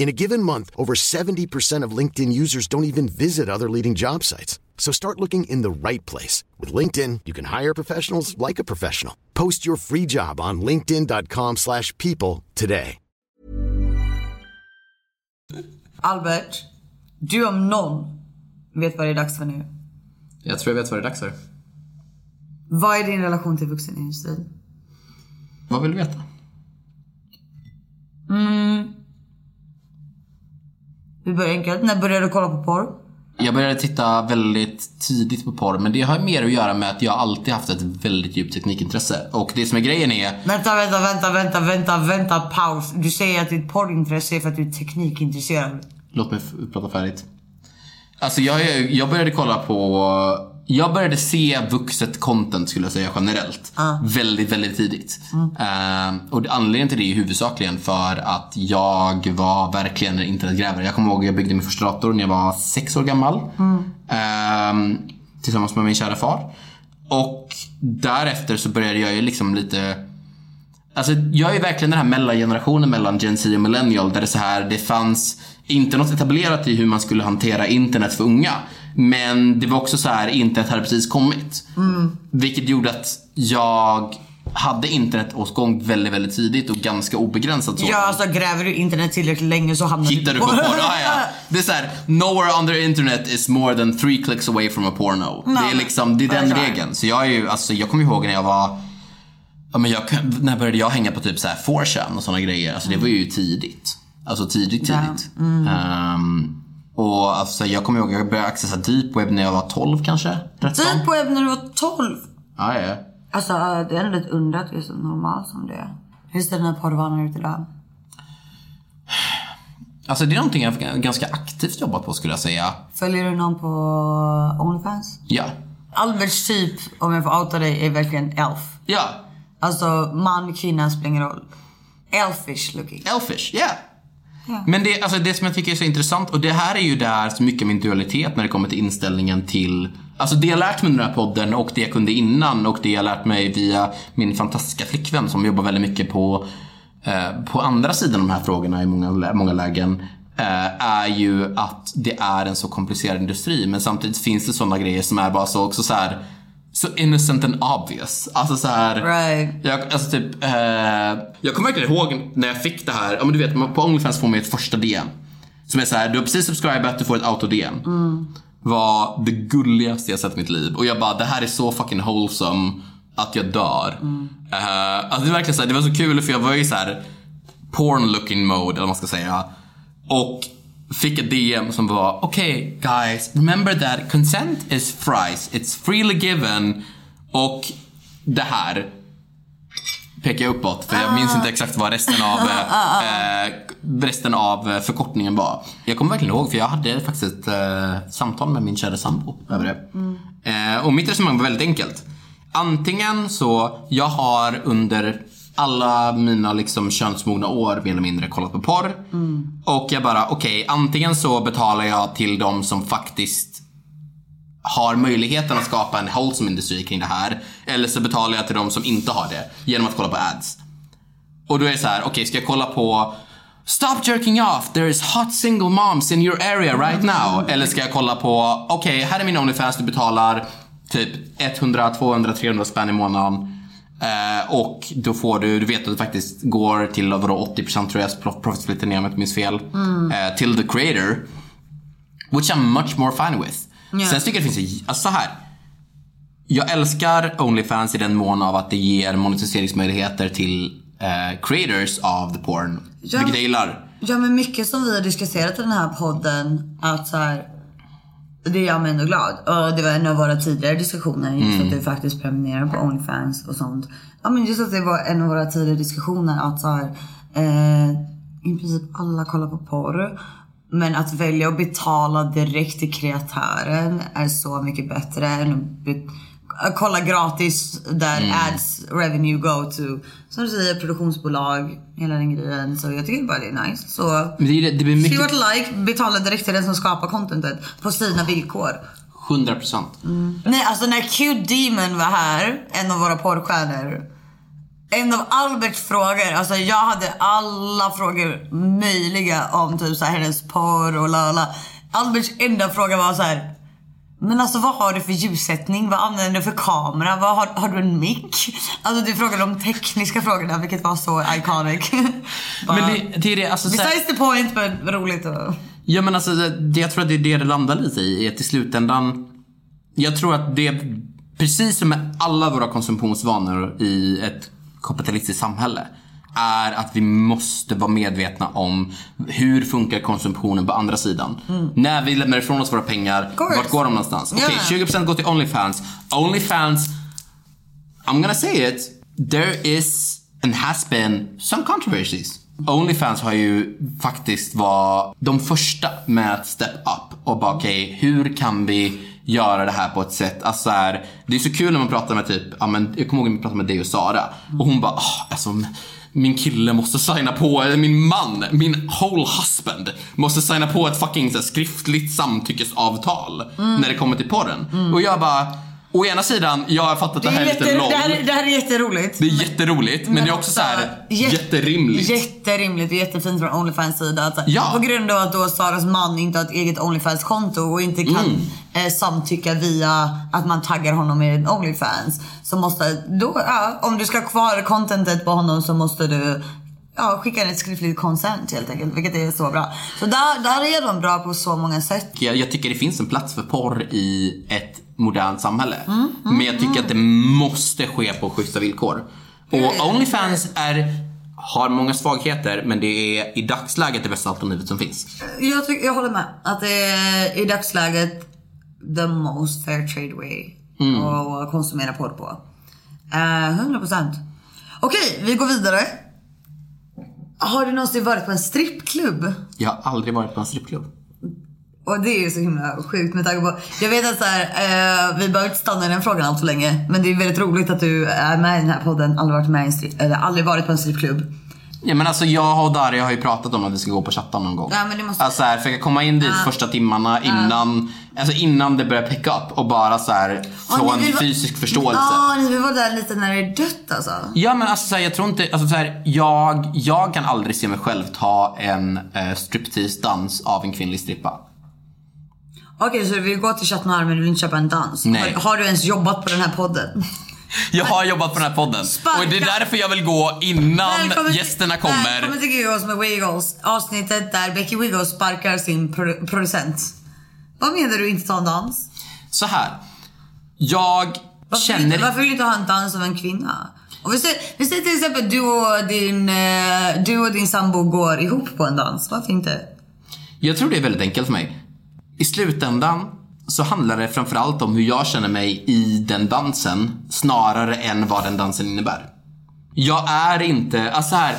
In a given month, over 70% of LinkedIn users don't even visit other leading job sites. So start looking in the right place. With LinkedIn, you can hire professionals like a professional. Post your free job on linkedin.com/people slash people today. Albert, du om någon vet vad det är dags för nu. Jag tror jag vet vad det är dags för. Vad är din relation till vuxenindustrin? Vad vill du veta? Mm. Vi börjar enkelt. När började du kolla på porr? Jag började titta väldigt tidigt på porr, men det har mer att göra med att jag alltid haft ett väldigt djupt teknikintresse. Och det som är grejen är, Vänta, vänta, vänta, vänta, vänta, vänta, paus. Du säger att ditt porrintresse är för att du är teknikintresserad. låt mig prata färdigt. Alltså jag, jag började kolla på, jag började se vuxet content skulle jag säga generellt. Väldigt, väldigt tidigt. Ehm, och anledningen till det är huvudsakligen för att jag var verkligen en internetgrävare. Jag kommer ihåg att jag byggde min första dator när jag var sex år gammal. Ehm, tillsammans med min kära far. Och därefter så började jag ju liksom lite Alltså jag är verkligen den här mellangenerationen mellan Gen Z och Millennial där det så här, det fanns inte något etablerat i hur man skulle hantera internet för unga. Men det var också så här, internet hade precis kommit. Vilket gjorde att jag hade internet åt gång väldigt, väldigt tidigt och ganska obegränsat så. Ja, alltså gräver du internet tillräckligt länge så hamnar Hittar du på porno? Ja, ja. Det är såhär, nowhere on the internet is more than three clicks away from a porno. det är liksom, det är den regeln. Så jag är ju, alltså jag kommer ihåg när jag var, ja men jag, när började jag hänga på typ såhär 4chan och sådana grejer? Alltså det var ju tidigt. Alltså tidigt, tidigt. Ehm, och alltså jag kommer ihåg, att jag började accessa deep web när jag var 12 kanske? 13? På webb när du var 12. Ja, ja. Alltså det är ändå lite undrat att du är så normal som det är. Hur ser dina porrvanor ut idag? Alltså det är någonting jag ganska aktivt jobbat på skulle jag säga. Följer du någon på Onlyfans? Ja. Alberts typ, om jag får outa dig, är verkligen elf. Ja. Alltså man, kvinna spelar ingen roll. Elfish looking. Elfish, yeah. Men det, alltså det som jag tycker är så intressant, och det här är ju där så mycket min dualitet när det kommer till inställningen till Alltså det jag lärt mig under den här podden och det jag kunde innan och det jag lärt mig via min fantastiska flickvän som jobbar väldigt mycket på, eh, på andra sidan av de här frågorna i många, många lägen. Eh, är ju att det är en så komplicerad industri men samtidigt finns det sådana grejer som är bara så också så här så innocent and obvious. Alltså så här. Right. Jag, alltså typ, eh, jag kommer verkligen ihåg när jag fick det här. Ja, men du vet, man- på Onlyfans får man ett första DM. Som är så här, du har precis subscribat, du får ett auto-DM. Var det gulligaste jag sett i mitt liv. Och jag bara, det här är så fucking wholesome att jag dör. Eh, alltså det, är verkligen så här, det var så kul för jag var ju så här porn looking mode, eller vad man ska säga. Och fick ett DM som var okej guys, remember that consent is fries, it's freely given. Och det här pekar jag uppåt för jag minns inte exakt vad resten av, eh, eh, resten av eh, förkortningen var. Jag kommer verkligen ihåg för jag hade faktiskt ett eh, samtal med min kära sambo över det. Eh, och mitt resonemang var väldigt enkelt. Antingen så, jag har under alla mina liksom könsmogna år mer eller mindre kollat på porr. Och jag bara, okej, antingen så betalar jag till de som faktiskt har möjligheten att skapa en wholesome industri kring det här. Eller så betalar jag till de som inte har det genom att kolla på ads. Och då är det så här, okej ska jag kolla på Stop jerking off, there is hot single moms in your area right now. Eller ska jag kolla på, okej här är min Onlyfans, du betalar typ 100, 200, 300 spänn i månaden. Eh, och då får du, du vet att det faktiskt går till vadå 80% tror jag, prof- profit splitten ner om jag inte minns fel. Eh, till the creator. Which I'm much more fine with. Sen tycker jag det finns, alltså så här. Jag älskar Onlyfans i den mån av att det ger monetiseringsmöjligheter till eh, creators av the porn. Ja. Vilket jag gillar. Ja men mycket som vi har diskuterat i den här podden att så här, det gör mig ändå glad. Och det var en av våra tidigare diskussioner just Mm. att du faktiskt prenumererar på Onlyfans och sånt. Ja men just att det var en av våra tidigare diskussioner att så här, eh, i princip alla kollar på porr. Men att välja att betala direkt till kreatören är så mycket bättre än att kolla gratis där Mm. ads revenue go to, som du säger, produktionsbolag, hela den grejen. Så jag tycker bara det är nice. Så det, det blir See mycket... what I like, betala direkt till den som skapar contentet på sina villkor. 100%. Nej, alltså när Q Demon var här, en av våra porrstjärnor. En av Alberts frågor, alltså jag hade alla frågor möjliga om typ så här, hennes porr och la la. Alberts enda fråga var så här. Men alltså vad har du för ljussättning? Vad använder du för kamera? Vad har, har du en mick? Alltså du frågade de tekniska frågorna vilket var så iconic. Bara, Men det, det är det, alltså så här, Besides the point men roligt och... Ja men alltså det, jag tror att det är det det landar lite i. Att i slutändan. Jag tror att det, precis som med alla våra konsumtionsvanor i ett kapitalistiskt samhälle. Är att vi måste vara medvetna om hur funkar konsumtionen på andra sidan. När vi lämnar ifrån oss våra pengar, vart går de någonstans? Okej, Ja. 20% går till Onlyfans. Onlyfans I'm gonna say it. There is and has been some controversies. Onlyfans har ju faktiskt var de första med att step up och bara okej, hur kan vi göra det här på ett sätt, alltså så här, det är så kul när man pratar med typ, ja men jag kommer ihåg när vi pratade med dig och Sara och hon bara, "Ah, alltså min kille måste signa på, eller min man, min whole husband måste signa på ett fucking så här, skriftligt samtyckesavtal när det kommer till porren. Och jag bara, å ena sidan, jag har fattat det, Det, här är lite jätte, LOL. det, här, är- det här är jätteroligt. Det är jätteroligt, men, det är också så här jätte- jätterimligt. Jätterimligt och jättefint från Onlyfans sida. Att, så här, Ja. På grund av att då Saras man inte har ett eget Onlyfans-konto och inte kan Mm. eh, samtycka via att man taggar honom i Onlyfans. Så måste, då, ja, om du ska ha kvar contentet på honom så måste du ja, skicka ett skriftligt consent helt enkelt. Vilket är så bra. Så där, där är de bra på så många sätt. jag, jag tycker det finns en plats för porr i ett modernt samhälle. Mm, men jag tycker att det måste ske på schyssta villkor. Och Onlyfans är, har många svagheter men det är i dagsläget det bästa alternativet som finns. Jag, tycker, jag håller med. Att det är i dagsläget the most fair trade way Mm. att konsumera porr på. Eh, 100%. Okej, vi går vidare. Har du någonsin varit på en strippklubb? Jag har aldrig varit på en strippklubb. Och det är ju så himla sjukt med tanke på... Jag vet att så här, eh, vi behöver inte stanna i den frågan allt för länge. Men det är väldigt roligt att du är med i den här podden. Aldrig varit med i en strip, eller aldrig varit på en strippklubb. Ja men alltså jag och Daria har ju pratat om att vi ska gå på chattan någon gång. Ja, men det måste- Alltså här, försöka komma in dit första timmarna innan, alltså innan det börjar pick up och bara så här Ja, få ni en vara- fysisk förståelse. Ja, ni vill vara där lite när det är dött alltså. Ja men alltså så här, jag tror inte, alltså så här, jag, jag kan aldrig se mig själv ta en eh, striptease-dans av en kvinnlig strippa. Okej, så du vill gå till Chat Noir men du vill inte köpa en dans? Nej. Har, har du ens jobbat på den här podden? Jag har jobbat på den här podden Sparka. och det är därför jag vill gå innan Välkommen till- gästerna kommer. Välkommen till Giggles med Wiggles. Avsnittet där Becky Wiggles sparkar sin pro- producent. Vad menar du inte ta en dans? Så här. Jag Varför, känner... inte, varför vill du inte ha en dans av en kvinna? Och vi säger, vi säger till exempel du och din, eh, du och din sambo går ihop på en dans. Varför inte? Jag tror det är väldigt enkelt för mig. I slutändan så handlar det framförallt om hur jag känner mig i den dansen snarare än vad den dansen innebär. Jag är inte, alltså här.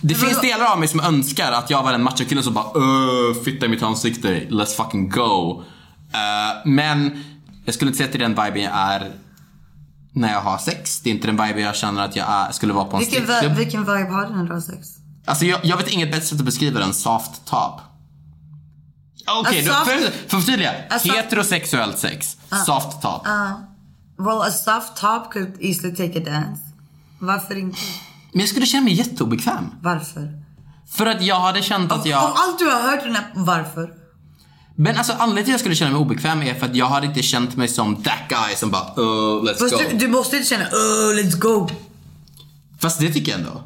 Det Men finns delar av mig som önskar att jag var den machokillen som bara öh, fitta i mitt ansikte, let's fucking go. Eh, men jag skulle inte säga att det är den viben jag är när jag har sex. Det är inte den viben jag känner att jag är, skulle vara på en Vilken, vilken vibe har du när du har sex? Alltså jag, jag vet inget bättre sätt att beskriva den soft top. Okej, A då soft- för, för att förtydliga. Soft- Heterosexuellt sex. Soft top. Well, a soft top could easily take a dance. Varför inte? Men jag skulle känna mig jätteobekväm. Varför? För att jag hade känt att Av jag... allt du har hört den här, varför? Men alltså anledningen till att jag skulle känna mig obekväm är för att jag hade inte känt mig som that guy som bara uh, let's Fast go. du, du måste inte känna oh, let's go. Fast det tycker jag ändå.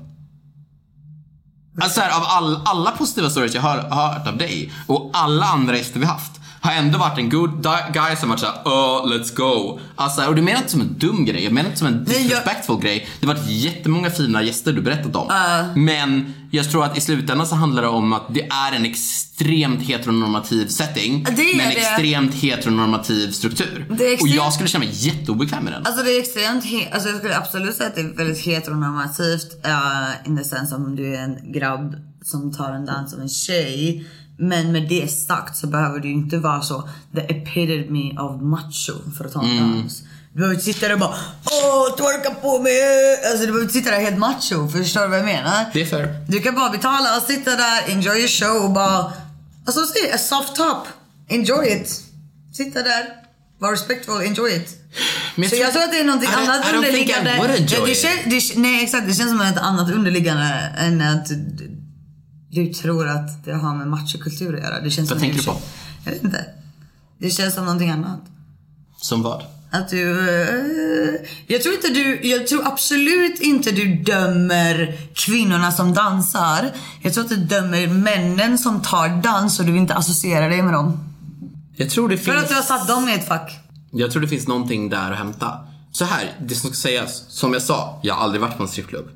Alltså här, av all, alla positiva stories jag har har hört av dig och alla andra gäster vi haft har ändå varit en good guy som varit såhär oh let's go. Alltså, och du menar inte som en dum grej, jag menar inte som en Nej, jag- disrespectful grej. Det har varit jättemånga fina gäster du berättat om. Men jag tror att i slutändan så handlar det om att det är en extremt heteronormativ setting med en extremt heteronormativ struktur. Är Och extremt- jag skulle känna mig jätteobekväm med den. Alltså det är extremt, he- alltså jag skulle absolut säga att det är väldigt heteronormativt uh, in the sense om du är en grabb som tar en dans av en tjej. Men med det sagt så behöver du inte vara så the epitome of macho för att ta en dans. Du behöver inte sitta där och bara åh twerka på mig. Alltså du behöver inte sitta där helt macho, förstår du vad jag menar? Det är fair. Du kan bara betala och sitta där, enjoy your show och bara... Alltså säg a soft top. Enjoy it. Sitta där, var respectful, enjoy it. Men Så jag tror att det är någonting I don't- annat I don't think I underliggande. would enjoy det, det, det, nej exakt, det känns som ett annat underliggande än att du, tror att det har med machokultur att göra. Det känns Vad tänker du på? Jag vet inte. Det känns som någonting annat. Som vad? Att du... eh, jag tror inte du... Jag tror absolut inte du dömer kvinnorna som dansar. Jag tror att du dömer männen som tar dans och du vill inte associera dig med dem. Jag tror det För finns... att du har satt dem i ett fack. Jag tror det finns någonting där att hämta. Så här, det som ska sägas. Som jag sa, jag har aldrig varit på en strippklubb.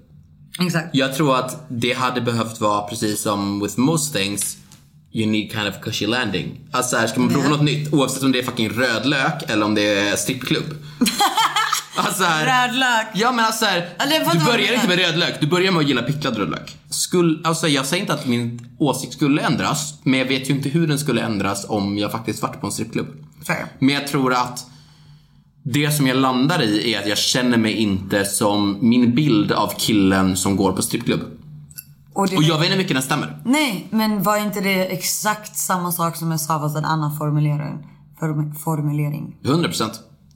Exakt. Jag tror att det hade behövt vara precis som with most things. You need kind of cushy landing. Alltså här, ska man prova Ja. något nytt oavsett om det är fucking rödlök eller om det är strippklubb. alltså här, Rödlök. Ja men alltså här, fattar du börjar inte med rödlök, du börjar med att gilla picklad rödlök. Skull, alltså jag säger inte att min åsikt skulle ändras, men jag vet ju inte hur den skulle ändras om jag faktiskt varit på en strippklubb. Fair. Men jag tror att det som jag landar i är att jag känner mig inte som min bild av killen som går på strippklubb. Och, Och jag vet inte hur mycket den stämmer. Nej, men var inte det exakt samma sak som jag sa fast en annan formulering? Form, formulering. 100%.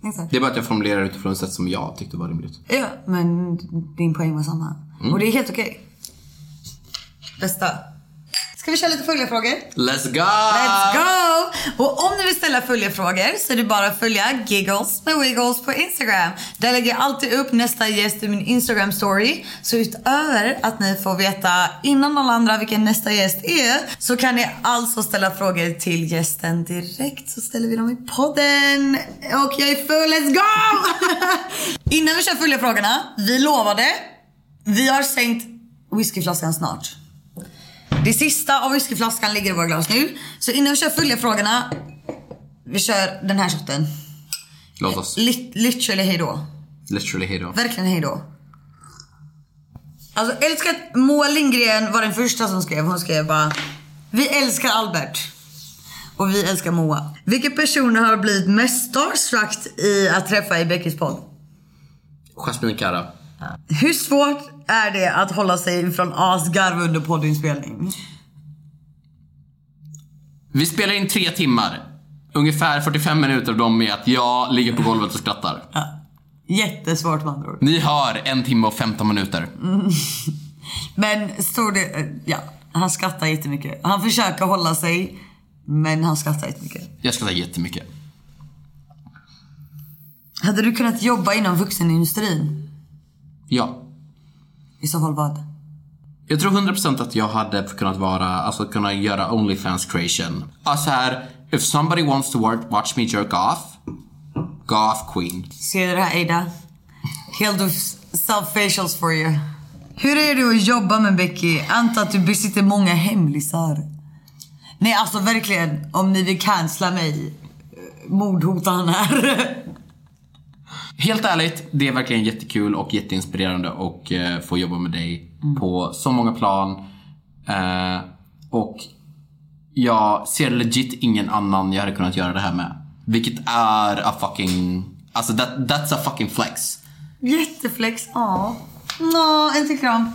Exakt. Det är bara att jag formulerar utifrån ett sätt som jag tyckte var rimligt. Ja, men din poäng var samma. Mm. Och det är helt okej. Bästa. Ska vi köra lite följarfrågor? Let's go! Let's go! Och om ni vill ställa följarfrågor så är det bara att följa Giggles med Wiggles på Instagram. Där lägger jag alltid upp nästa gäst i min Instagram story. Så utöver att ni får veta innan alla andra vilken nästa gäst är så kan ni alltså ställa frågor till gästen direkt så ställer vi dem i podden. Och jag är full, let's go! innan vi kör följarfrågorna, vi lovade, vi har sänkt whiskyflaskan snart. Det sista av whiskyflaskan ligger i våra glas nu. Så innan vi kör följarfrågorna, vi kör den här shotten. Låt oss. Lit- literally hejdå. Literally hejdå. Verkligen hejdå. Alltså älskar att Moa Lindgren var den första som skrev. Hon skrev bara Vi älskar Albert. Och vi älskar Moa. Vilka personer har blivit mest starstruck i att träffa i Beckys podd? Jasmine Kara. Hur svårt är det att hålla sig från asgarv under poddinspelning? Vi spelar in tre timmar. Ungefär 45 minuter av dem är att jag ligger på golvet och skrattar. Jättesvårt med andra ord. Ni hör en timme och 15 minuter. Men stor del, ja, han skrattar jättemycket. Han försöker hålla sig, men han skrattar jättemycket. Jag skrattar jättemycket. Hade du kunnat jobba inom vuxenindustrin? Ja. I så fall vad? Jag tror 100% att jag hade kunnat vara, alltså kunna göra Onlyfans creation. Alltså här, if somebody wants to watch me jerk off, go off queen. Ser du det här Ada? He'll do self facials for you. Hur är det att jobba med Becky? Anta att du besitter många hemlisar. Nej alltså verkligen, om ni vill cancella mig, eh, mordhota han här. Helt ärligt, det är verkligen jättekul och jätteinspirerande och eh, få jobba med dig på så många plan. Eh, och jag ser legit ingen annan jag hade kunnat göra det här med. Vilket är a fucking... Alltså that, that's a fucking flex. Jätteflex, ja. Nå, en till kram.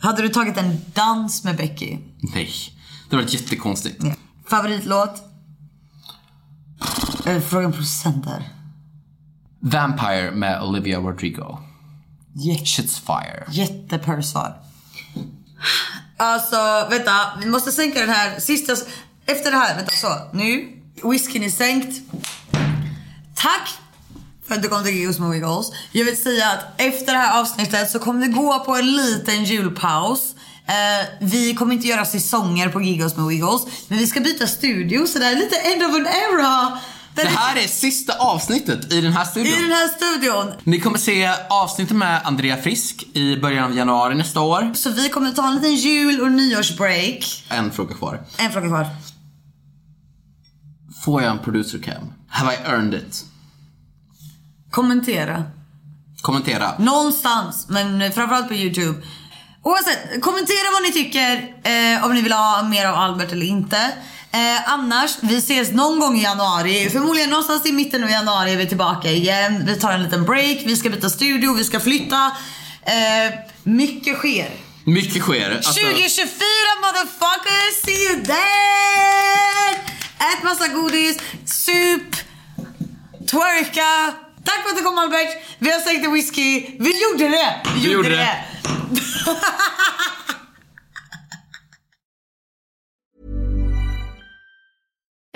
Hade du tagit en dans med Becky? Nej, det var jättekonstigt. Favoritlåt? Eller fråga en procent där. Vampire med Olivia Rodrigo. Shit's fire. Jättepörsvar. Alltså, vänta. Vi måste sänka den här sista... Efter det här, vänta så. Nu. Whiskyn är sänkt. Tack för att du kom till Giggles med Wiggles. Jag vill säga att efter det här avsnittet så kommer det gå på en liten julpaus. Eh, vi kommer inte göra säsonger på Giggles med Wiggles. Men vi ska byta studio så det här är lite end of an era. Det här är sista avsnittet i den här studion. I den här studion. Ni kommer se avsnittet med Andrea Frisk i början av januari nästa år. Så vi kommer ta en liten jul och nyårsbreak. En fråga kvar. En fråga kvar. Får jag en producer cam? Have I earned it? Kommentera. Kommentera. Någonstans, men framförallt på Youtube. Oavsett, kommentera vad ni tycker. Eh, om ni vill ha mer av Albert eller inte. Eh, annars, vi ses någon gång i januari. Förmodligen någonstans i mitten av januari är vi tillbaka igen. Vi tar en liten break, vi ska byta studio, vi ska flytta. Eh, mycket sker. Mycket sker. Alltså, 2024 motherfuckers, see you there! Ät massa godis, sup, twerka. Tack för att du kom Albert. Vi har en whisky. Vi gjorde det! Vi, Vi gjorde det.